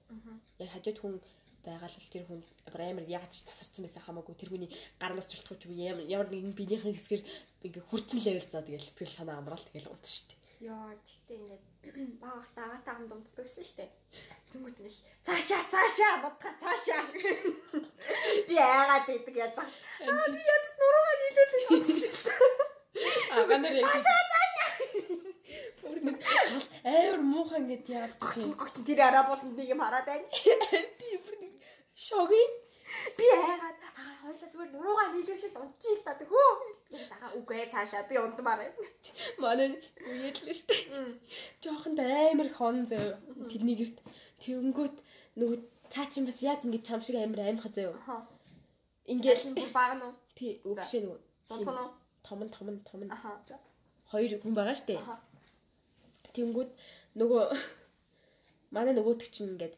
Яг хажууд хүн байгаа л тэр хүн амар яаж тасарсан байсан хамаагүй тэр хүний гарнаас чултах ч ямар ямар нэгэн биенийхэн хэсгэр ингээ хүрцэн левел заа тэгэл сэтгэл санаа амраал тэгэл унт штэ. Яа, тэгтээ ингээд багт агаатай хамт унтдаг гэсэн штэ. Тэнгүүт ингээл цаашаа цаашаа бодгаа цаашаа. Би яагаад гэдэг яаж. Аа би яаж нуруугаа нийлүүлээд унтчихсан. Ага нар яг Цаашаа цаашаа. бүр нэг амар муухан ингээд яагаад Огч огч тэр араа болонд нэг юм хараад байна. би бүр шоги Би яагаад аа хоёлаа зүгээр нуруугаа нийлүүлэл унтчих л та тэгөө. Би дагаа үгүй цаашаа би унтмаар байна. манай үеэллээ штэ. Жохон амар хон заяа. Тэрний гэрт тэнгүүт нөгөө цаа чин бас яг ингээд чам шиг амар аимхаа заяа. Ингээл баг нь тий өгшөө нөгөө Донтон уу? том том том Аха. Хоёр хүн байгаа штэ. Аха. Тэнгүүд нөгөө манай нөгөөдөг чинь ингээд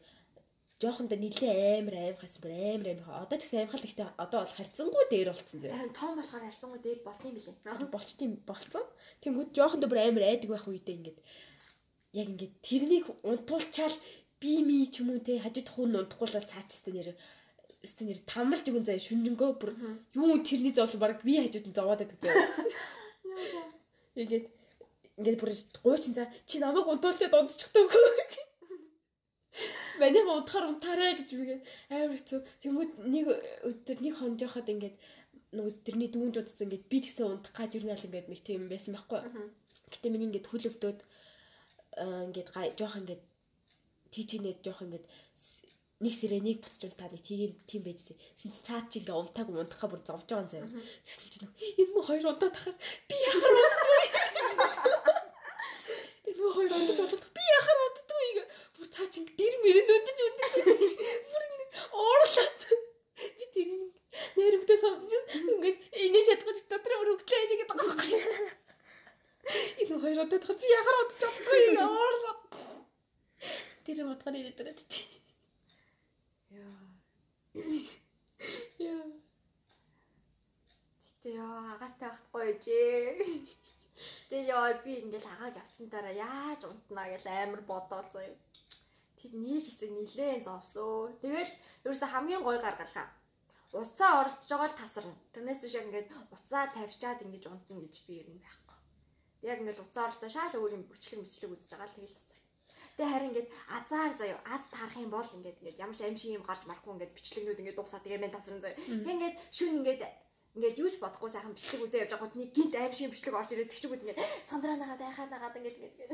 жоохондоо нилээ амар аимхаас бүр амар аимхаа. Одоо ч гэсэн аимхал гэхдээ одоо бол харьцангуй дээр болцсон заяа. Харин том болохоор арьсангуу дээд болтын билээ. болчтiin болцсон. Тэнгүүд жоохондоо бүр амар айдаг байх үедээ ингээд яг ингээд тэрнийг унтуулчаал би ми ч юм уу те хажууд хүн унтахгүй л цаачстай нэр өстө нэр тамлж өгөн заяа шүнжэнгөө бүр юу тэрний зовлон баг би хажууд нь зовоод байдаг заяа. Ингээд ингээд бүр гуучин за чи намайг унтуулчаад унтчихдаг үгүй. Манай унтахаар унтаарай гэж үгээд амар хэцүү. Тэнгүүд нэг өдөр нэг хон жоохот ингээд нөгөө тэрний дүүнж удсан ингээд би тэгсэн унтах гад юу нэг л ингээд нэг тийм байсан байхгүй. Гэтэ миний ингээд хөлөвдөөд ингээд гай жоох ингээд тийчнээд жоох ингээд нэг сэрээ нэг буцаж унтаа нэг тийм тийм байжсэн. Тэсэн чи цаад чи ингээд унтааг унтахаа бүр зовж байгаа юм заяа. Тэсэн чи энэ мө хоёр унтаад тахаа би яхаар унтдгүй. Энэ мө хоёр унтаж болоод би яхаар унтдгүй гээ. Бүр цаа дэр мөрөнд унтаж унтаж. Бүр ингээд уурлаад. Би тэр нэрвдээ сонсож ингээд энэ чадахгүй дотор бүр өгдлээ нэг гэдэг байхгүй. Энэ хоёр удаа тахад би яхаар удаж чадахгүй ингээ уурлаа. Тэр матганы нэтрээд тий. Яа. Яа. Гэтэ яа агаатай байхгүй ээжээ. Тэгээ яа би ингээл агааг явцсан дараа яаж унтнаа гэж амар бодоол заяа. Тэд нэг хэсэг нилээн зовслоо. Тэгэл ерөөсө хамгийн гой гаргалгаа. Уцаа оролцож байгаа л тасарна. Тэрнээс биш яг ингээд уцаа тавьчаад ингэж унтна гэж би ер нь байхгүй. Яг ингээд уцаа оролцоо шаал өөр юм бүчлэг мөчлөг үзэж байгаа л тэгэл тасар. Тэгээ харин ингээд азар заяа аз таарах юм бол ингээд ингээд ямар ч аим шиг юм гарч марахгүй ингээд бичлэгнүүд ингээд дуусаа тэгээ мен тасран заяа. Тэгээ ингээд шүн ингээд ингээд юуж бодохгүй сайхан бичлэг үзээ явж байгаа нэг гинт аим шиг бичлэг орж ирээд тэгчгүүд ингээд сандраанагаад айхаад нагаад ингээд ингээд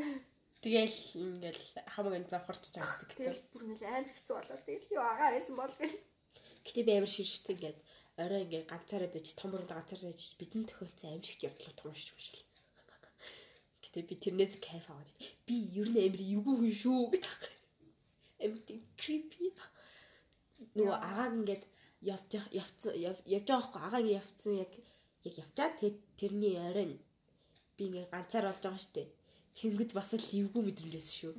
Тэгэл ингээл хамаг энэ завхарч гэсэн. тэгэл бүр ингээд аим хэцүү болоод тэгэл юу агаа байсан бол гэх. Гэтэ би амар ширштэй ингээд орой ингээд ганцаараа бич том урд ганцаараа бич бидний тохиолдсон аим шиг явдлаа том шиж бишэл. Гэтэ би тэрнээс кайф аваад би ер нь амар эвгүй хүн шүү гэдэг. Амар тийм creepy. Нөгөө агааг ингээд явж явцсан явж байгаа байхгүй агааг ингээд явцсан яг яг тэгээд тэрний оройн би ингээд ганцаар болж байгаа штэ. Тэнгүүд бас л эвгүй мэдрэмжээс шүү.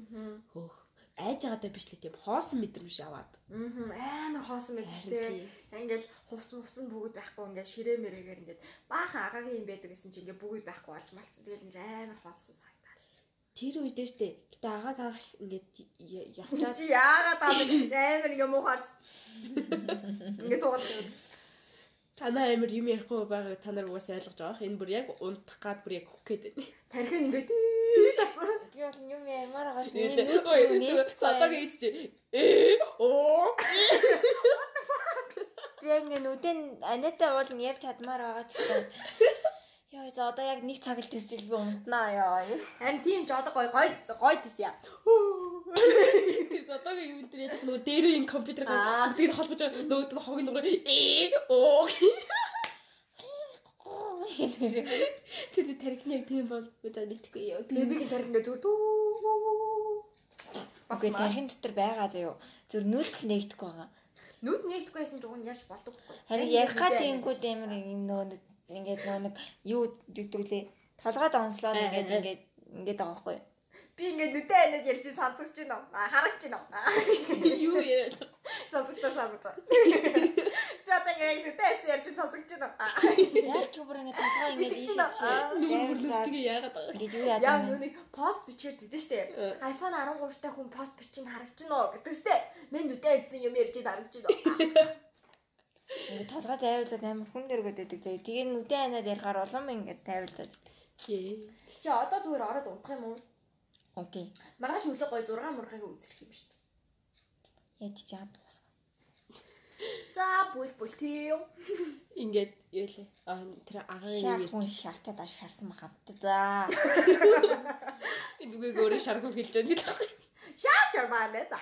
Хөөх. Айж байгаадаа биш л тийм хоосон мэдрэмж аваад. Аа амар хоосон байж тээ. Ингээл хувцсан хувцсан бүгд байхгүй ингээд ширээ мэрэгээр ингээд баахан агагийн юм байдаг гэсэн чинь ингээд бүгд байхгүй болж малцсан. Тэгэл ингээд амар хоосон санагдал. Тэр үедээ штэ. Гэтэ агаа таах ингээд явчаад Чи яагаад аа амар ингээд муухаарч ингээд суугаад байна. танаа амир юм ярихгүй байгааг та нар угаасаа ойлгож байгаа. Энэ бүр яг унтах гад бүр яг хөх гээд байна. Тархин ингээд. Би бол юм ямар байгаа ш. Ой, Нэг сатаг ийч э оо Би ингээ нүдэн анаатай уул нь явж чадмаар байгаа ч гэсэн. Яа за одоо яг нэг цаг л тэсчил би унтнаа яа. Харин тийм ч одоо гой гой гой тийсья. Тэр одоогийн юм дээр яг нөгөө дээрээ ин компьютер дээр холбож нөгөө нэг хогийн дугаар ээ оо тэр тэр тархины яг тийм бол одоо мэдхгүй яа. Би Бэбигийн тарих ингээ зүгээр дүү. Окей, тархин дотор байгаа заяо. Зүр нүүдэл нэгдэхгүй байгаа. Нүд нэгдэхгүй байсан ч уг нь ярьж болдог байхгүй. Харин ярих гад ингүүд амар юм нөгөө нэг ингээд нөгөө нэг юу жүгдүүлээ. Толгойд онслоод ингээд ингээд ингээд байгаа байхгүй. Би ингээ нүдэ анаад ярьж сонсогч байна уу? Аа харагч байна уу? юу яриад. Сонсогдоо сонсож ингээ нүдэ анаад ярьж сонсогч байна уу? Яаж ч бүр ингээд толгой. Аа. Нүүр нүртгээ яагаад байгаа. Ингээд юу Яа яадаг юм. нүг пост бичээд дээ штэ. Э. iPhone 13 та хүн пост бичин харагдчихно гэдэг штэ. Мен нүдэ анадсан юм ярьж харагдчихно. Ингээд толгой тайвалзаад амар хүн дэргээд байдаг. Тэгээ нүдэн анаад ярихаар улам ингээд тайвалзаад. Гээ. Чи одоо зүгээр ороод унтах юм уу? Окей. Маргааш өглөө гой 6 мургыг үзэх юм штэ. Яаж ч яад дуусах. За бүл бүл тийм. Ингээд юу лээ. Аа тэр агааны Шар юм шартаа даш шарсан байгаа. За. Нүгийг өөрөө шаргуу хэлж байгаа гэдэг. Шаав шар байна за.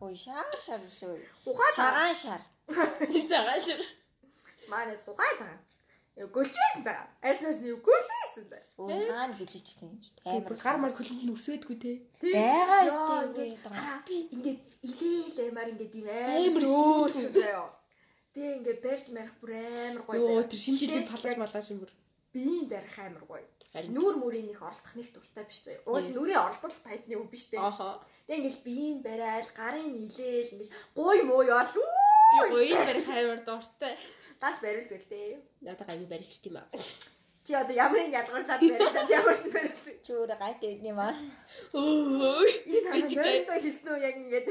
Ой шар шар шүү. Ухаа Цагаан шар. Загаа шир. Манай ухаа за. Юу гөлчээсэн за. Айснаас нь гөлээсэн за. Ой цагаан гэлэж тийм ч Би бүр гар мар хөлөнд нь өсвэдгүй те. Байгаа Яа, өстэй ингээд ингээд илээл аймаар ингээд ийм Амар амар зөөр заяа. Тэгээ ингээд барьж марих бүр амар гоё Йоо заяа. тэр шинэ жилийн Гэтэ палаж яг малааш юм бүр. биеийн барих амар гоё. Нүүр мөрийн их оролдох нэг дуртай биш заяа. Уус нүрийн оролдох тайпны үг биш те. Тэгээ ингээд биеийн барайл, гарын илээл ингээд гой муу яал. Би гоён барих хаймар дуртай. Дач барилд гэлтэй. Надад гайгүй барилч тийм аа. Чи одоо ямарын ялгуурлаад барилаад ямар ч барилд. Чи өөрөө гайт байд юм аа. Өө. Энэ чи нөндөө хийсэн үү яг ингээд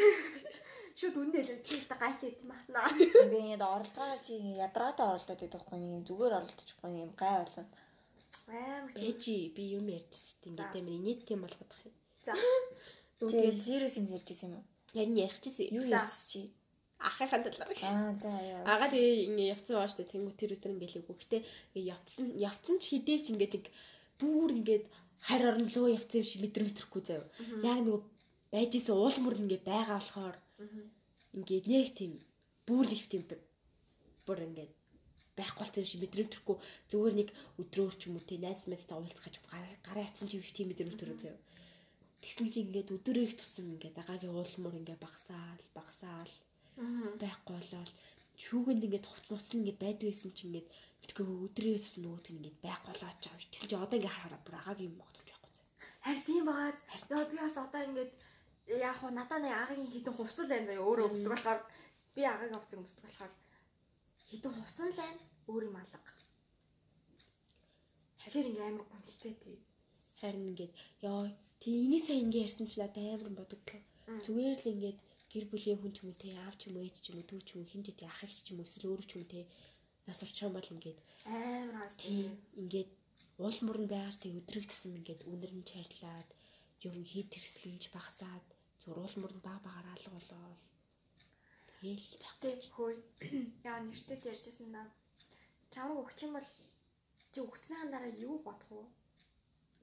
шууд үндэ л чи өстө гайтай юм аа. Би ингээд оролдогоо чи ядаргаатай оролдоод байдаг хгүй юм зүгээр оролдохгүй юм гай болно. Амар. Ээжи би юм ярьчихсан ингээд амар нийт тийм болгох юм. За. Чи Тэгээд serious юм байсан юм уу? яг нь ярихчихсан. Юу За. ярьсан чи? Ахыхаа талаар. Аа за яа. Ага тэгээ ингээ явцсан баа штэ тэнгуү тэр өдөр лээгүй. Гэтэ ингээ явцсан явцсан ч хідээч ингээ нэг бүр ингээд харь орн лөө явцсан юм шиг мэдрэмж төрөхгүй заяа. Яг нөгөө байж исэн уул мөр ингээ байгаа болохоор ингээ нэг тийм бүр их тийм бүр ингээ байхгүй болсон юм шиг мэдрэмж төрөхгүй зүгээр нэг өдрөөр ч юм уу те найз мэдтэй уулзгаж гараа ятсан ч юм шиг тийм мэдрэмж төрөө заяа. Тэгсэн чинь ингээд өдөр их тусам ингээд агагийн уул мөр ингээ багсаал багсаал байхгүй болоод шүүгэнд ингээд хуц нуц нь ингээд байдаг байсан чинь ингээд битгөө өдрөөс бас нөгөөт ингээд байхгүй болоод байгаа юм. Тэгсэн чинь одоо ингээд харахаар бүр агагийн юм багтаж байхгүй зэ. Харин тийм бааз. Яа би бас одоо ингээд яг хуу надаа нэг агагийн хитэн хувцал байна заяа өөрөө өмсдөг болохоор би агагийн хувцас өмсдөг болохоор хитэн хувцан л байна өөр юм алга. Тэгэхээр ингээ амар гонхтой тий. Харин ингээд ёо тий энийг сайн ингээд ярьсан чинь надад амар бодогдлоо. Зүгээр л ингээд гэр бүлийн хүн ч юм уу те аав ч юм уу ээж ч юм уу дүү ч юм уу хин ч гэдэг ах эгч ч юм уу эсвэл өөрөө ч юм уу те нас урчхан бол ингээд Амар хаас тий тий. ингээд уул мөрн байгаар тий өдрөг тусам ингээд үнэр нь чарлаад юм хит тэрслэнж багсаад зур уул мөрн баг багаар алга болоод тэгэл Тэ хөөе. Яа нэртэд ярьжсэн наа. Чамаг өгч юм бол чи өгцнийхэн дараа юу бодох вэ?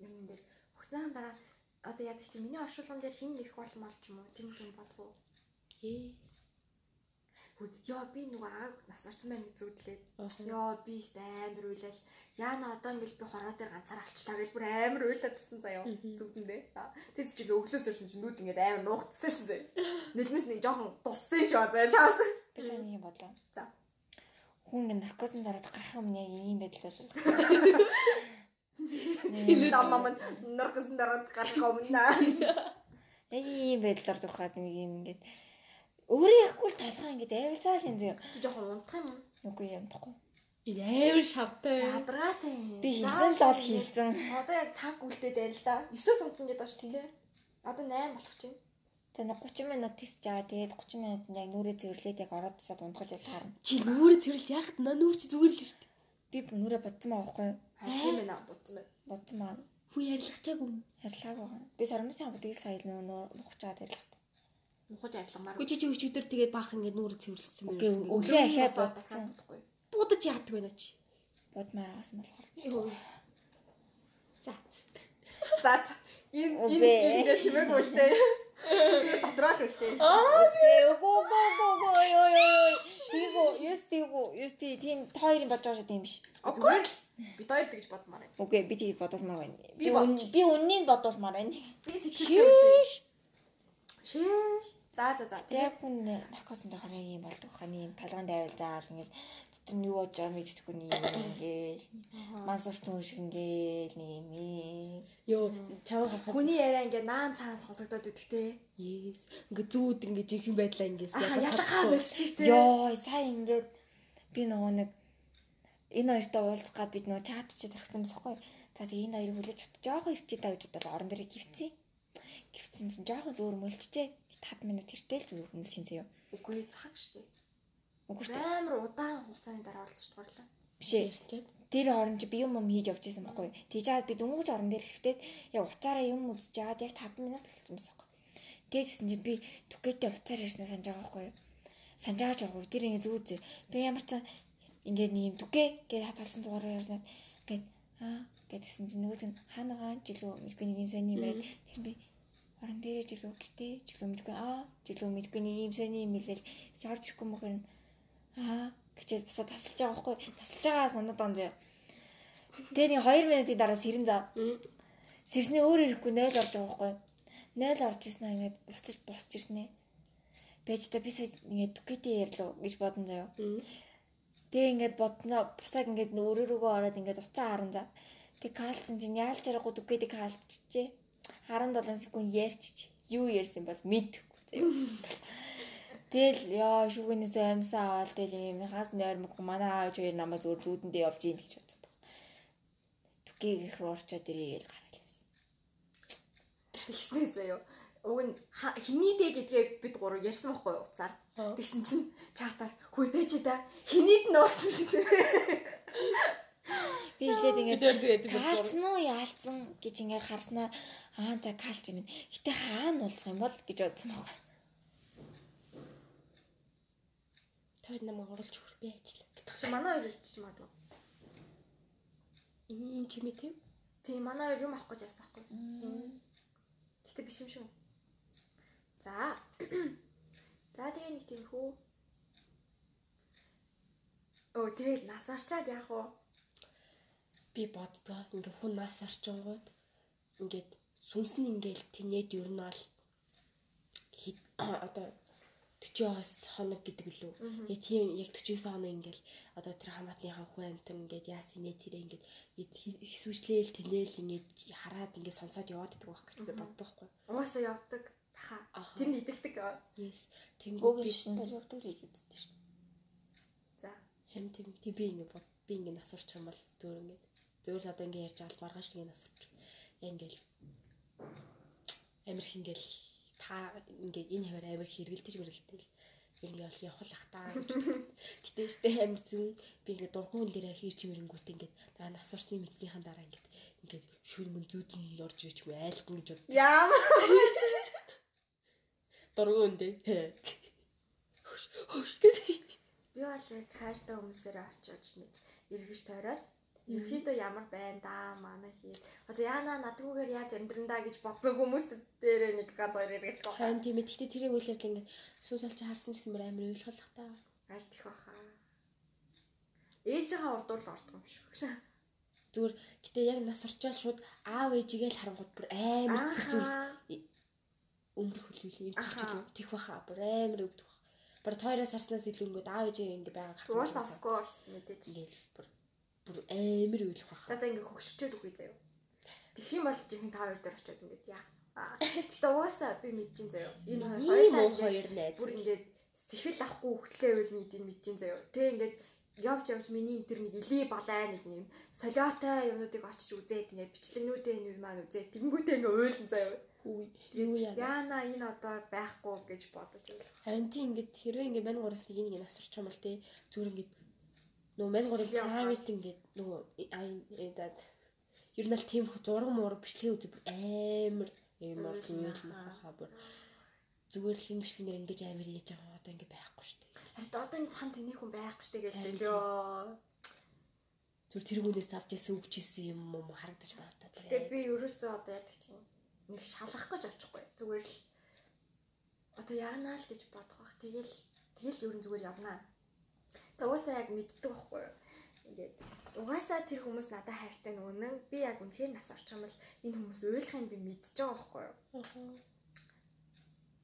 Юм дээр өгцнийхэн дараа одоо яадаг чи миний оршуулган дээр хин ирэх болмол ч юм уу тийм юм бодох уу? Yes. Яа би нөгөө ааг нас барсан байна гэж зүудлээ. Ааха. Яа би тест амар уйлал. Яана одоо ингээл би хороо дээр ганцаар алчлаа гэж бүр амар уйлаадсэн заяа. Зүгдэндээ. Тэс чи өглөөс өрсөн чи нүд ингээд амар нуугдсан шин заяа. Нэлмэс нэг жоохон юм шиг ба заяа чаас. Би сайн юм бодлоо. За. Хүн ингэ наркозын дараад гарах юм яг ийм байдлаар. Ламам норгосон дараад гарах өмнө. Яг ийм байдлаар тухайд нэг юм ингээд өөрөө ярихгүй л толгой ингээд авилцаал юм зөө. Чи жоохон унтах юм уу? Нүгүй юм тахгүй. Энэ амар шавтай. Ядаргаатай. Би хийсэн л бол хийсэн. Одоо яг цаг үлдээд байна л да. 9-оос унтах гэдэг байна шүү дээ. Одоо 8 болох чинь. За нэг 30 минут тийс жаа. Тэгээд 30 минутанд яг нүрээ цэвэрлээд яг ороод тасаад унтгаж яг таарна. Чи нүрэ цэвэрлж яхад на нүр чи зүгээр л шүү дээ. Би нүрээ бодсон байгаа байхгүй юу? Харин тийм ээ наа бодсон байна. Бодсон маа. Хүү ярилцаагүй юм. Байгаа. Би соромжтой бодгийг сая л нөө нухаж байгаа дарлаа. Нухаж арилгамаар. Гү чи чи өчигдөр тэгээд баах ингээд нүрэ цэвэрлсэн юм. Окей, өглөө ахаад бодсон. Будаж яадаг байна чи. бодмаар авсан болохоор. За. За. Энэ энэ ингээ чимээгүй л дээ. Тэр дотроо л үлдээ. Окей, гоо гоо гоо гоо ёо ёо. Тиго, юус тиго, юус ти тийм хоёрын бодож байгаа тийм биш. Окей. Бид хоёр тэгж бодмаар байна. Үгүй би тийг бодолмоор байна. Би Би үн- би үннийг бодолмоор байна. Би сэтгэлтэй үлдээ. Шиш. Шиш. За за за. Яг хүн наркосын дохоор юм болдог хань юм талган дайвал заал ингээл дотор нь юу болж байгааг мэдчихгүй нэг юм ингээл мансурцсан шиг ингээл нэг юм. Йоо, харахад Хүний яриа ингээ наан цаан сонсогдоод үдгтэй. Yes. Ингээ зүүд ингээ жинхэнэ байдлаа ингээс Аа ялгаа болчихдаг те. Йоо, сайн ингээд би нөгөө нэг энэ хоёртой уулзах гад бид нөгөө чат чи зархсан байсахгүй. За тэгээ энэ хоёрыг хүлээж авч жоохон өвчтэй та гэж бодоод орон дээр гівцсэн. Гівцсэн чинь жоохон зөөр мөлчжээ. 5 минут хэртэл зүгээр үнсэн заяа. Үгүй цаг штэ. Үгүй шүү дээ. Амар удаан хугацааны дараа уулзчихдаг байлаа. Биш ээ. Тэр хооронд чи би юм юм хийж явж исэн байхгүй. Тэгж чаад би дөнгөж орон дээр хэвтээд яг уцаараа юм үзэж чаад яг 5 минут хэлсэн байсан байхгүй. Тэгсэн чи би түгээтэй уцаар ярьснаа санаж байгаа байхгүй. Санаж байгаа ч байгаа. Тэр ингэ зүүзээ. Би ямар ч ингээд нэг юм түгээ гэж хатгалсан дугаараар ярьснаа ингээд аа гэдгсэн чи нөгөөд нь хаанагаа жилүү нэг юм сайн юм яриад тэр би орон дээрээ жилүү гэртээ жилүү мэдгүй аа жилүү мэдгүй нэг юм сайн юм хэлэл шаарч ирэхгүй мөхөр нь аа гэчээд бусаа тасалж байгаа байхгүй. Тасалж байгаа санаад он зөө Тэгээ нэг 2 минутын дараа сэрэн зав. Сэрснээ өөр ирэхгүй 0 орж байгаа байхгүй. 0 орж ирсэн аа ингээд буцаж босч ирснэ байж та би сая ингээд түгээтэй ярьлаа гэж бодсон заяа Тэгээ ингээд бодноо бусаад ингээд өөрөөрөө ороод ингээд уцаа харан за. Тэг калцсан чинь яалч аргагүй дүгээдэг калчжээ. 17 секунд ярьчих. Юу ярьсан бол мэдэхгүй заяа. Тэгэл яа шүүгнээс амьсаа аваад тэгэл юм хаас нойрмог манай аав хоёр намайг зөв зүүдэндээ явж ийн гэж бодсон баг. Түгийг их руу орчоод ирээгээл гараад явсан. Тэгснэ заяа. Уг нь хэний дээ гэдгээ бид гурав ярьсан байхгүй юу уцаар. Аа. Тэгсэн чинь чатаар хүй байж да. Хэнийд нь уулзсан гэсэн. Би хэлээд ингээд Калцсан уу яалцсан гэж ингээ харснаа аа за калц юм. Гэтэ хаана уулзах юм бол гэж бодсон байгаа. тойр намайг оруулж хөр би ажиллаа. Тэгэх чи манай хоёр ирчих магадгүй. Эми энэ чимээ тийм. Тийм манай хоёр юм авах гэж явсан байхгүй. Гэтэ биш юм шүү. За. За тэгээ нэг тийм хөө. Оо тэгээд нас арчаад яах вэ? би боддгоо ингээ хүн нас орчингууд ингээд сүнс нь ингээл тэнээд ер нь бол одоо 40-оос хоног гэдэг лүү. Яг тийм яг 49 хоног ингээл одоо тэр хамаатныхаа хүн амтан ингээд яасан нэ тэрэ ингээд их сүжлээл тэнээл ингээд хараад ингээд сонсоод яваад идэх байх гэж боддог байхгүй. Угаасаа явдаг. Таха. Аха. Тэнд идэгдэг. Yes. Тэнгүүд Гүүгэл би шин дээр явдаг л гэж үздэг шин. За. харин тийм тийм би ингээд бод би ингээд нас орчих юм бол зөөр ингээд зөөр л одоо ингээд ярьж л маргааш ингээд нас орчих. Яа ингээд амир их ингээд та ингээд энэ хавар амир хэргэлдэж мэргэлдээл ер нь бол явах таа гэж. Гэтэ штэ амир зүүн би ингээд дургуун дээр хийж мэрэнгүүт ингээд та нас орсны мэднийхэн дараа ингээд ингээд шүрмэн зүүдэн орж ирж мэ айлган гэж бод. Ямар Дургуун дээр. Хөш хөш гэдэг. би бол яг хайртай хүмүүсээрээ очиж нэг эргэж тойроод ерөөхдөө ямар байна да манай хий. Одоо яана надгүйгээр яаж амьдрандаа гэж бодсон хүмүүс дээр нэг хоёр эргэж байгаа. Харин тийм ээ. Гэтэ тэрийг үйл явдал ингээд сүүс олж харсан гэсэн мөр амир ойлгох та. Ард их баха. Ээжийнхаа урдуур л ордог юм шиг. Зүгээр гэтэ яг нас орчоод шууд аав ээжигээ л харангууд бүр амар сэтгэл зүр өмөрөх хөлвөл юм Аха. тэгчих баха бүр амар өвдөх бах. Бүр тойроос харснаас илүү ингээд аав ээжээ ингээд байгаа. Уус of course мэдээж. ингээд бүр бүр амар өвлөх баха. За за ингээ хөгшчөөд үгүй заяа. Тэгэх юм бол жинхэнэ та хоёр дээр очиод ингээд яа. Аа. Гэтэ угаасаа би мэдчихин заяа. Энэ хоёр хоёр найз. бүр ингээд сэхэл авахгүй хөтлөө үйл нийт энэ мэдчихин заяа. Тэ ингээд явж явж миний энэ тэр нэг илий балай нэг юм солиотой юмнуудыг очиж үзээд ингээд бичлэгнүүдээ энэ маань үзээд тэнгүүтээ ингээд уйлан заяа. Үгүй юу яа. Яана энэ одоо байхгүй гэж бодож байна. Харин тийм ингээд хэрвээ ингээд мань гураас нэг нэг нас орчих юм бол тий зүгээр ингээд нөгөө мань явах. private ингээд нөгөө аа ер нь л тийм зураг муураг бичлэгээ үзэх бүр амар амар Уйлна, зүйл аа. нахаа бүр зүгээр л юм бичлэгнэр ингэж амар хийж байгаа одоо ингээд байхгүй шүү дээ. Харин одоо энэ чам тэний хүн байхгүй штэ гэж Харин хэлээ. Зүр тэр хүнээс авч ирсэн өгч ирсэн юм уу харагдаж байна та. Тэгээ би ерөөсөө одоо яадаг чинь нэг шалгах гэж очихгүй. Зүгээр л одоо яанаа л гэж бодох бах. Тэгэл тэгэл ерөн зүгээр явнаа. Угаасаа яг мэддэг байхгүй юу? Ингээд угаасаа тэр хүмүүс надад хайртай нүгэн би яг үнэхээр нас орчих юм бол энэ хүмүүс уйлах юм би мэдчихэж байгаа байхгүй юу?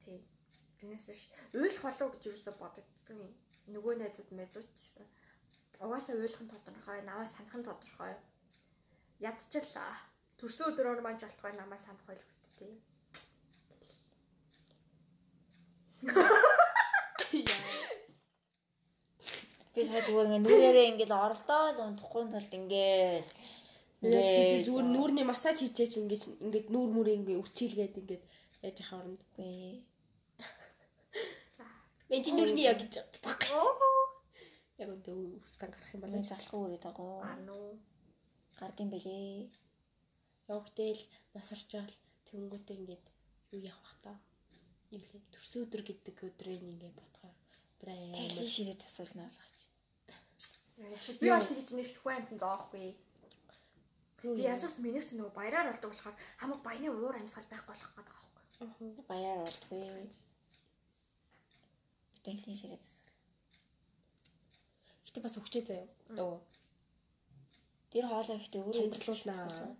Тий. Тэрнээс уйлах болов гэж юусоо бодогддог юм. Нөгөө найзууд мэзүүчсэн. Угаасаа уйлах нь тодорхой, намайг санах нь тодорхой. Ядчихлаа. Төрсөн өдрөөр маань жолтгой намайг санах байлгүй тий. Би сая зүгээр ингээ нүрээрээ ингээд оролдоод унтахгүй талд ингээд Ингээд зүгээр нүүрний массаж хийчээч ингээд ингээд нүүр мүрээ ингээд үрчилгээд ингээд яаж яхаа оронд. үгүй. Мен чи нүүрний яг гэж Оо. яг өнтө үртан гарах юм Би байна. залхуу үрээд байгаа. Ано. Гардын бэлээ. Явгтэл нас орчаал тэнгүүтээ ингээд юу явах бах та. Юу лээ төрсөн өдөр гэдэг өдрийг ингээд бүр Тэглий амар ширээ засуулна болгооч. Би бол тэгж нэг зөвхөн амтан зоохгүй. Би яаж ч миний ч нөгөө баяраар болдог болохоор хамаг баяны уур амьсгал байхгүй болох гэдэг аахгүй. Баяр болдгүй. Тэглий ширээ засуул. Гэтэ бас өгчээ заяа. Дөө. Тэр хоолой ихтэй өөрөө Чандарлуулнаа.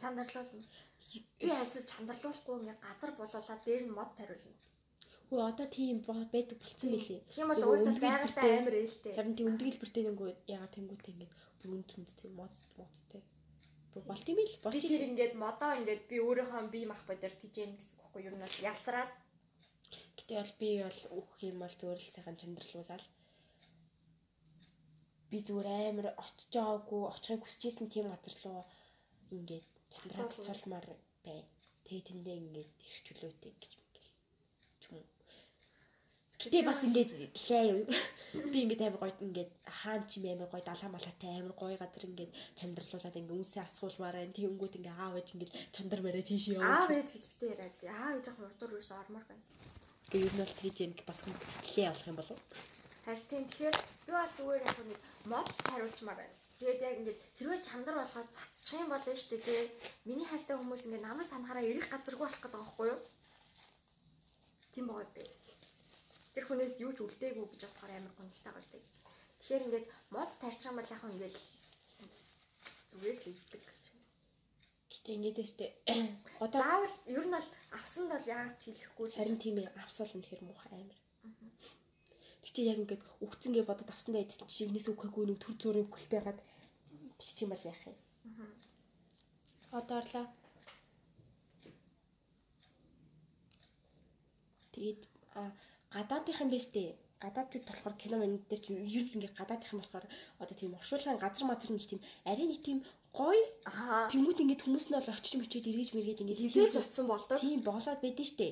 Чандарлуулна. Би альсаж чандарлуулахгүй ингээ газар болуулаад дээр нь мод тариулна. Хөө одоо тийм байдаг болцсон мөлий. Тийм бол өндөг байгальтай амар ээлтэй. Харин тийм өндөг хэлбэртэй нөгөө яга тэнгүүтэй ингээд бүр үнд түндтэй моц моцтэй. Бүр болт юм л болт. Тэр ингээд модоо ингээд би өөрийнхөө бие мах бодор тижээн гэсэн үггүй юу нь ялцраад Гэтэ бол би бол өөх юм бол зүгээр л сайхан чандарлуулаад би зүгээр амар очиж байгаагүй очихыг хүсэжсэн тийм газар руу ингээд чандраад Цацуулна. цолмоор бай. Тэгээ тэндээ ингээд их чөлөөтэй гэж. Гэтэ бас ингээд гэлээ юу. Би ингээд амар гоё ингээд хаан чим амар гоё далаа малаатай амар гоё газар ингээд чандарлуулаад ингээд үнсээ асгуулмаар байна. Тэгэнгүүт ингээд аав ээж ингээд чандар барай тийш аав яваа. ээж гэж битээ яриад. Аав ээж ах урдуур юусэн ормоор байна. Тэгээ ер нь бол тэгж юм бас хүн гэлээ болох юм болов. Харин тэгэхээр би бол зүгээр яг нэг мод хариулчмаар байна. Тэгээд яг ингээд хэрвээ чандар болгоод цацчих юм болно шүү дээ тий. Миний хайртай хүмүүс ингээд намайг санахаараа ирэх газаргүй болох гэдэг байгаа байхгүй юу? Тийм байгаа зү. Тэр хүнээс юу ч үлдээгүй гэж бодохоор амар байгаа зү. Тэгэхээр ингээд мод тарьчих юм бол яг ингээд зүгээр л ивдэг гэж. Гэтэ ингээд штэ. Одоо Заавал ер нь бол авсанд бол яг ч хэлэхгүй л харин тийм ээ авсвал үнэхэр муухай амар. Гэтэ яг ингээд үгцэнгээ бодоод авсандаа ээжсэн чи игнээс үхэхгүй нүг төр зургийг үхэлтэй гад тэгч юм бол яах юм. Одоо орлоо. Тэгээд а гадаадынх юм биш үү? Гадаадчууд болохоор кино мөн дээр чи юу л ингээ гадаадынх юм болохоор одоо тийм оршуулгын газар мазар нэг тийм арай нэг тийм гоё Аа. Тэнгүүд ингээд хүмүүс нь бол очиж мөчөөд эргэж мэргээд ингээд Хизээж утсан болдог. Тийм болоод байдэн штэ.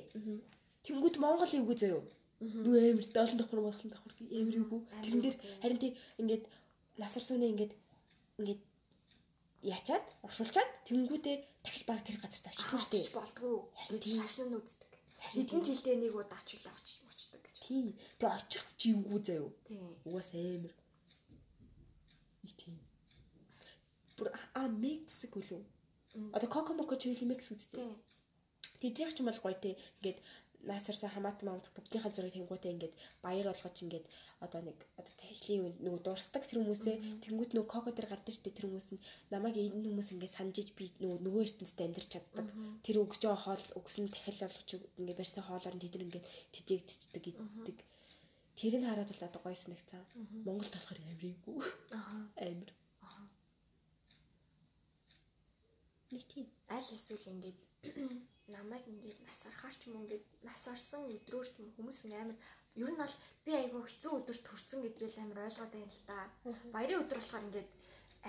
Тэнгүүд Монгол эвгүй заяо. Нүү амир даалан давхар болох давхар амир эвгүй. Тэрэн дээр харин тий ингээд насар сүнээ ингээд ингээд ячаад оршуулчаад тэнгүүдээ дахиж баг тэр газар тавьчихгүй штэ. очиж болдгоо. Харин тийм. шашин нь үздэг. Хэдэн тийм. жилдээ нэг удаа очилоо очиж мочдөг гэж. Тийм. Тэгээ очих чи эвгүй заяо. Угаас амир. Нэг тийм. Бүр а микс гүлүү. Одоо коко моко чи үзтээ. Тийм. Тэднийх ч юм бол гоё те. Ингээд наасарсан хамаат маамд бүгдийнхээ зургийг тэнгуүтээ ингээд баяр болгож ингээд одоо нэг одоо тэхлийн нөгөө дурсдаг тэр хүмүүсээ тэнгуут нөгөө коко дээр гардаг штэ тэр хүмүүс нь намайг энэ хүмүүс ингээд санджиж би нөгөө нөгөө ертөнцид амьдарч чаддаг. Тэр өгж байгаа хоол өгсөн дахил болгоч ингээд барьсан хоолоор нь тэд ингээд тэжээгдчихдэг иддэг. Тэрийг хараад бол одоо гоё санагцсан. Монголд болохоор амиргүй. Аа. Амир. Нэг тийм. Аль эсвэл ингээд намайг ингээд нас орохоор ч юм ингээд нас орсон өдрөөр ч юм хүмүүс амар ер нь бол би айгүй хэцүү өдөрт төрсөн гэдгээл амар ойлгоод байна л та. Баярын өдөр болохоор ингээд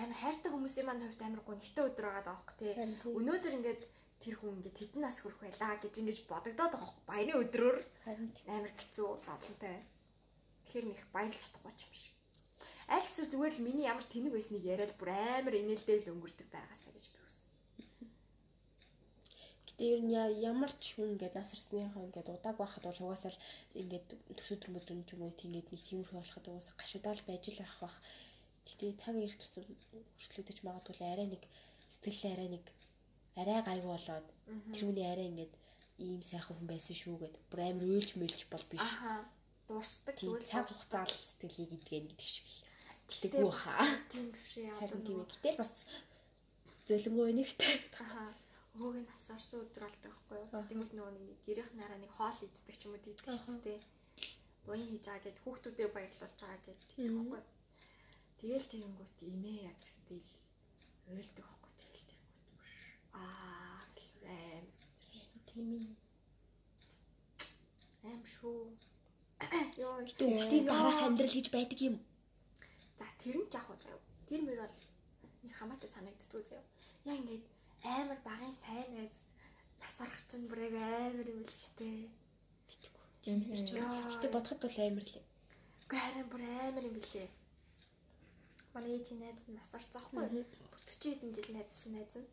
амар хайртай хүмүүсийн маань хувьд амар гонхтой өдөр байгаа даахгүй тий. Өнөөдөр ингээд тэр хүн ингээд хэдэн нас хүрэх байлаа гэж ингэж бодогдоод байгаа байхгүй. Баярын өдрөөр амар хэцүү зовлонтой. Тэгэхээр нэг баярлж чадахгүй ч юм шиг. Аль эсвэл зүгээр л миний ямар тэнэг байсныг яриад бүр амар инээлдээ л өнгөрдөг байгаасаа гэж. Гэтэ ер нь ямар ч хүн ингээд нас орсныхаа ингээд удааг байхад бол угаасаа л ингээд төсөөдөр мөдрөн ч юм уу тийгээд нэг тиймэрхүү болоход угаасаа гашуудаал байж л байх бах. Гэтэ цаг ирэх тусам өршлөгдөж магадгүй л арай нэг сэтгэлээ арай нэг арай гайгүй болоод тэр хүний арай ингээд ийм сайхан хүн байсан шүү гэд бүр амар уйлж мөйлж бол биш. Аха. Дурсдаг тэгвэл цаг дурсдаг. хугацаанд сэтгэлийг идэгэн гэдэг шиг л. Тэгтэггүй хаа. Тийм биш яа. Гэтэл бас зөлөнгөө нэгтэй. Аха. Өвөг нь нас орсон өдөр болдог байхгүй юу? Тэнгүүд нөгөө нэг гэрийнх нараа нэг хоол иддэг ч юм уу дийдэг шүү дээ. Буян хийж байгаа гэд хүүхдүүдээ баярлуулж байгаа гэд дийдэг Мгм. байхгүй юу? Тэгэл тэгэнгүүт имээ яг стил уйлдаг байхгүй тэгэл тэгэнгүүт. Аа аим Тийм ээ. аим шүү. Йоо Үгсний дараах амьдрал гэж байдаг юм. За тэр нь жаах уу заяа. Тэр мөр бол нэг хамаатай санагддгүй заяа. Яа ингээд амар багын сайн найз насарах чинь бүр яг амар юм л штэ. Яа. Гэтэ бодоход бол амар л. Үгүй харин бүр амар юм билээ. Манай ээжийн найз нь насарсан ахгүй. Бүтчээ хэдэн жил найзсан найз нь.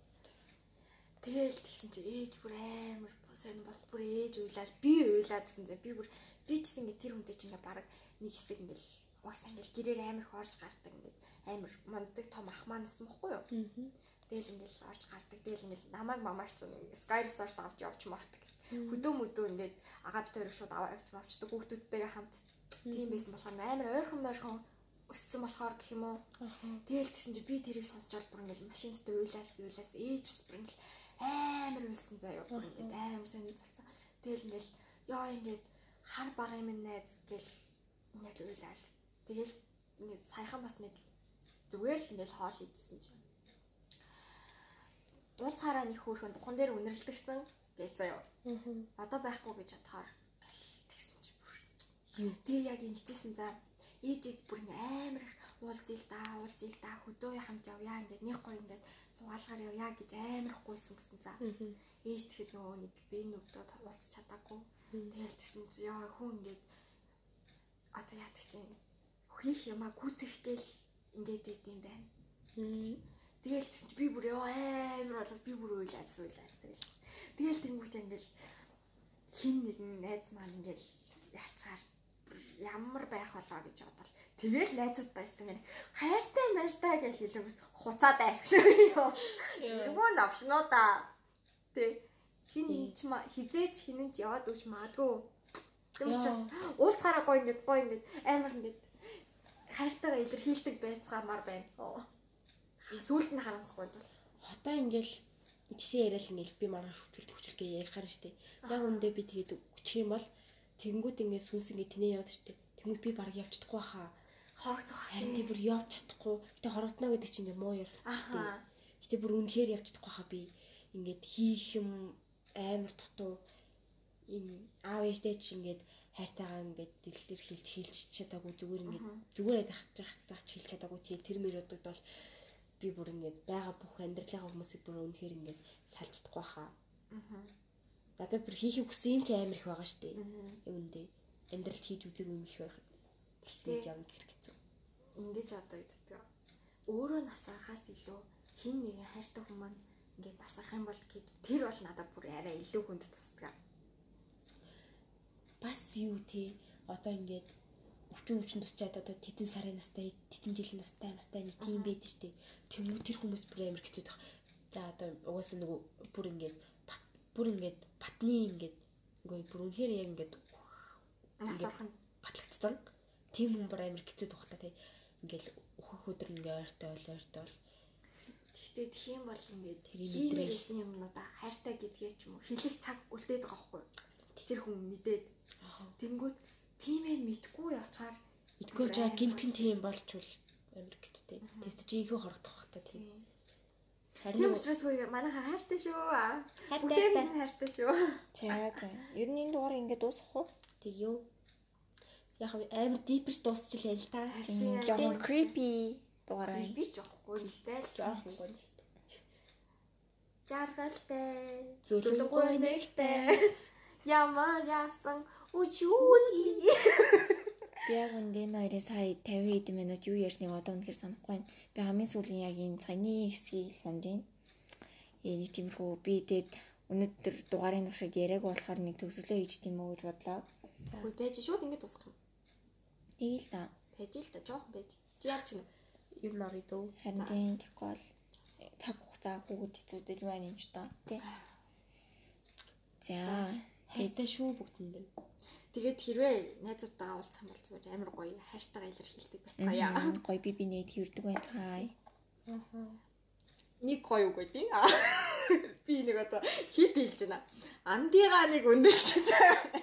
Тэгэл тэгсэн чи ээж бүр амар сайн бас бүр ээж уйлаад би уйлаадсан зэ. Би бүр би ч ингэ тэр хүнтэй чи ингээ баг нэг хэсэг ингээл ус ингээл гэрээр амар хорж гардаг ингээд амар монддаг том ах маань нэсэн бохгүй юу. Тэгэл ингээл орж гардаг. Тэгэл ингээл намайг мамайг ч Sky Resort авч явж мавдаг. Хөдөө мөдөө ингээд агаа битээр шууд аваа явж мавчдаг хүүхдүүдтэйгээ хамт. Тийм байсан болохоор амар ойрхон мойрхон өссөн болохоор гэх юм уу. Тэгэл тэгсэн чи би тэрийг сонсч бол бүр ингээл машин дотор уйлаас уйлаас ээж бүр ингээл амар уйсан заяа. Бүр ингээд амар сонир залцсан. Тэгэл ингээл яа ингээд хар бага юм найз гэл ингээд уйлал. Тэгэл ингээд саяхан бас нэг зүгээр л ингээд хоол идсэн чинь. Уул цаараа нэг хөөрхөн духан дээр үнэрлэгсэн гээл заяа. Одоо байхгүй гэж бодохоор тэгсэн чи бүр. Тэгээ яг ингэжсэн за ээжийг бүр ингээ амар их уулзъя л да уулзъя л да хөдөө хамт явъя ингээд нэг гоё ингээд зугаалгаар явъя гэж амар их гуйсан гэсэн за. Ээж тэгэхэд нөгөө нэг би нүгдөө уулзч чадаагүй. Тэгэл тэгсэн чи яа хүн ингээд одоо яадаг чинь хийх юмаа гүцэх гээл ингээд юм байна. Тэгэл тэгсэн чи би бүр яа амар болоод би бүр уйлаас уйлаас уйлаас. Тэгэл тэнгуут ингээл хин нэгэн найз маань ингээл яачаар ямар байх болоо гэж бодвол тэгэл найзуудтай стэн хайртай мартай гэж хэлэнгүүт хуцаад авшиг ёо. Эргүү навшноо да. Тэ хин ч хизээч хинэн ч яваад үж магадгүй. Тэг учраас уулзахаараа гоо ингээд гоо ингээд амар ингээд хайртайгаа илэрхийлдэг байцгаамаар байна. Сүүлд нь харамсахгүй бол Одоо ингээл жишээ яриад ингээл би маргааш хүчүүл хүчүүлгээ ярихаар штэ. Яг үндэ би тэгээд өччих юм бол тэгэнгүүт ингээд сүнс ингээд тэнээ яваад штэ. Тэнгүүт би баг явж чадахгүй хаа. хорогдох Харин тий бүр явж чадахгүй. Гэтэ хорогдно гэдэг чинь муу штэ. Аха. Гэтэ бүр үнэхээр явж чадахгүй хаа би. Ингээд хийх юм амар дутуу энэ аав ээжтэй ч ингээд хайртайгаа ингээд дэлгэр хэлж хэлж чадаагүй зүгээр ингээд зүгээр байх заач хэлж чадаагүй тий тэр мөрөдөд бол би бүр ингээд байгаа бүх амьдралынхаа хүмүүсийг бүр үнэхээр ингээд салж чадахгүй хаа. Надад бүр хийхийг хүсэн юм чи амар их байгаа штэ. Яг үндэ амьдралд хийж үзэг юм их байх. Тэгтээ явна хэрэгцээ. ингэж одоо иддэг. Өөрөө насарахаас илүү хин нэгэн хайртай хүмүүс маань ингээд насарах юм бол гэж тэр бол надад бүр арай илүү хүнд тусдаг. Бас юу те одоо ингээд өвчин өвчин тусчаад одоо тэтэн сарын настай тэтэн жилийн настай мастай нэг тийм байдаг штэ. Тэнгүү тэр хүмүүс бүр амар хэцүү байх. За одоо угаасаа нөгөө бүр ингээд бат бүр ингээд батны ингээд үгүй бүр үнэхээр яг ингээд Насарах нь батлагдсан. Тийм хүн бүр амар хэцүү байх та те. Ингээл өөхөх өдөр ингээ ойртой бол ойртой бол Гэхдээ тхиим бол ингээд Тэрийг хиймээрсэн юмнуудаа хайртай гэдгээ ч юм уу хэлэх цаг үлдээд байгаа байхгүй. Тэр хүн мэдээд тэнгүүд тиймээ мэдгүй явчаар Идгүй жаа гинтхэн тийм болчвол амар гэттэй. Тест чи ихе хорогдох бах та тийм. тийм Харин учраас хөөе манайхаа хайртай шүү. Хайртай, хайртай. шүү. За за. Ер нь энэ дугаар ингээд дуусах уу? тэг юу. Яг амар дипэрч дуусчихлаа л та. Тийм жоохон creepy дугаар байна. Би ч нэгтэй л Жохон гоо. жаргалтай Зүлэнгүй нэгтэй ямар яасан үчүүд Би яг үнд энэ хоёрын сая 50 хэдэн минут юу ярьсныг одоо үнэхээр санахгүй байна. Би хамгийн сүүлийн яг энэ цагны хэсгийг санаж байна. Ээ нэг тиймэрхүү би тэгээд өнөөдөр дугаарын туршид яриаг болохоор нэг төгсөлөө хийж тийм үү гэж бодлоо. Үгүй байж шууд ингэ дуусах юм. Нэг л да. Байж л да жоохон байж. Чи яар чинь. нь орё дөө. Харин тийм тэгэхгүй бол цаг хугацаа хүүхэд хэцүүдэр юу аниж тоо тий. За Хайртай шүү бүгдэнд. Тэгээд хэрвээ найзуудтайгаа уулзсан бол зүгээр амар гоё хайртайгаа илэрхийлдэг бацгаая. гоё би би нэт хэрдэг бай цай. Нэг гоё үг байдیں۔ Би нэг одоо хит хэлж байна. Андигаа нэг өнөрлчиж байгаа.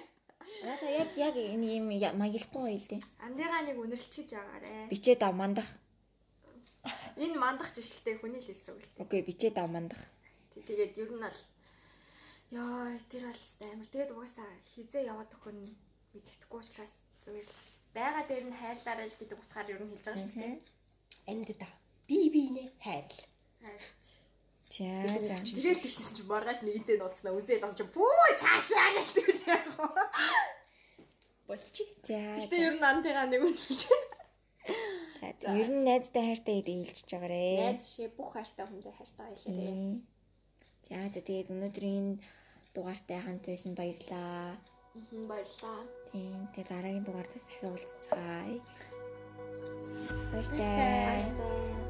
Надаа яг яг энэ юм я- маяглахгүй гоё л дээ. Андигаа нэг өнөрлчиж байгаарэ. Бичээд ав мандах. Энэ мандах жишэлтэй хүний л хэлсэн үг л дээ. Окей, бичээд ав мандах. Тэг- Тэгээд ер нь бол ёо тэр бол амар. Тэгээд угаасаа хизээ яваад өхөн мэддэхгүй учраас зүгээр л байгаа дээр нь хайрлаарай л гэдэг утгаар ер нь хэлж байгаа шүү дээ. Амьд да. Би бинэ хайрл. Хайр. За за. Тэгээд тэгсэн чинь маргааш нэгэнтэй нууцнаа үзээл болж бүү цаашаа гэдэг л яг. Болчих. За. Гэтэ ер нь антайгаа нэг үнэлж. За ер нь найзтай хайртай гэдэг хэлчихэж байгаарэ. Найз шээ бүх хайртай хүндээ хайртай хэлээрээ. За за тэгээд өнөөдрийн дугаартай хамт байсан баярлаа. Мм баярлаа. Тийм. Тэгээд дараагийн дугаар дээр дахин уулзцгаая. Баяртай. Баяртай.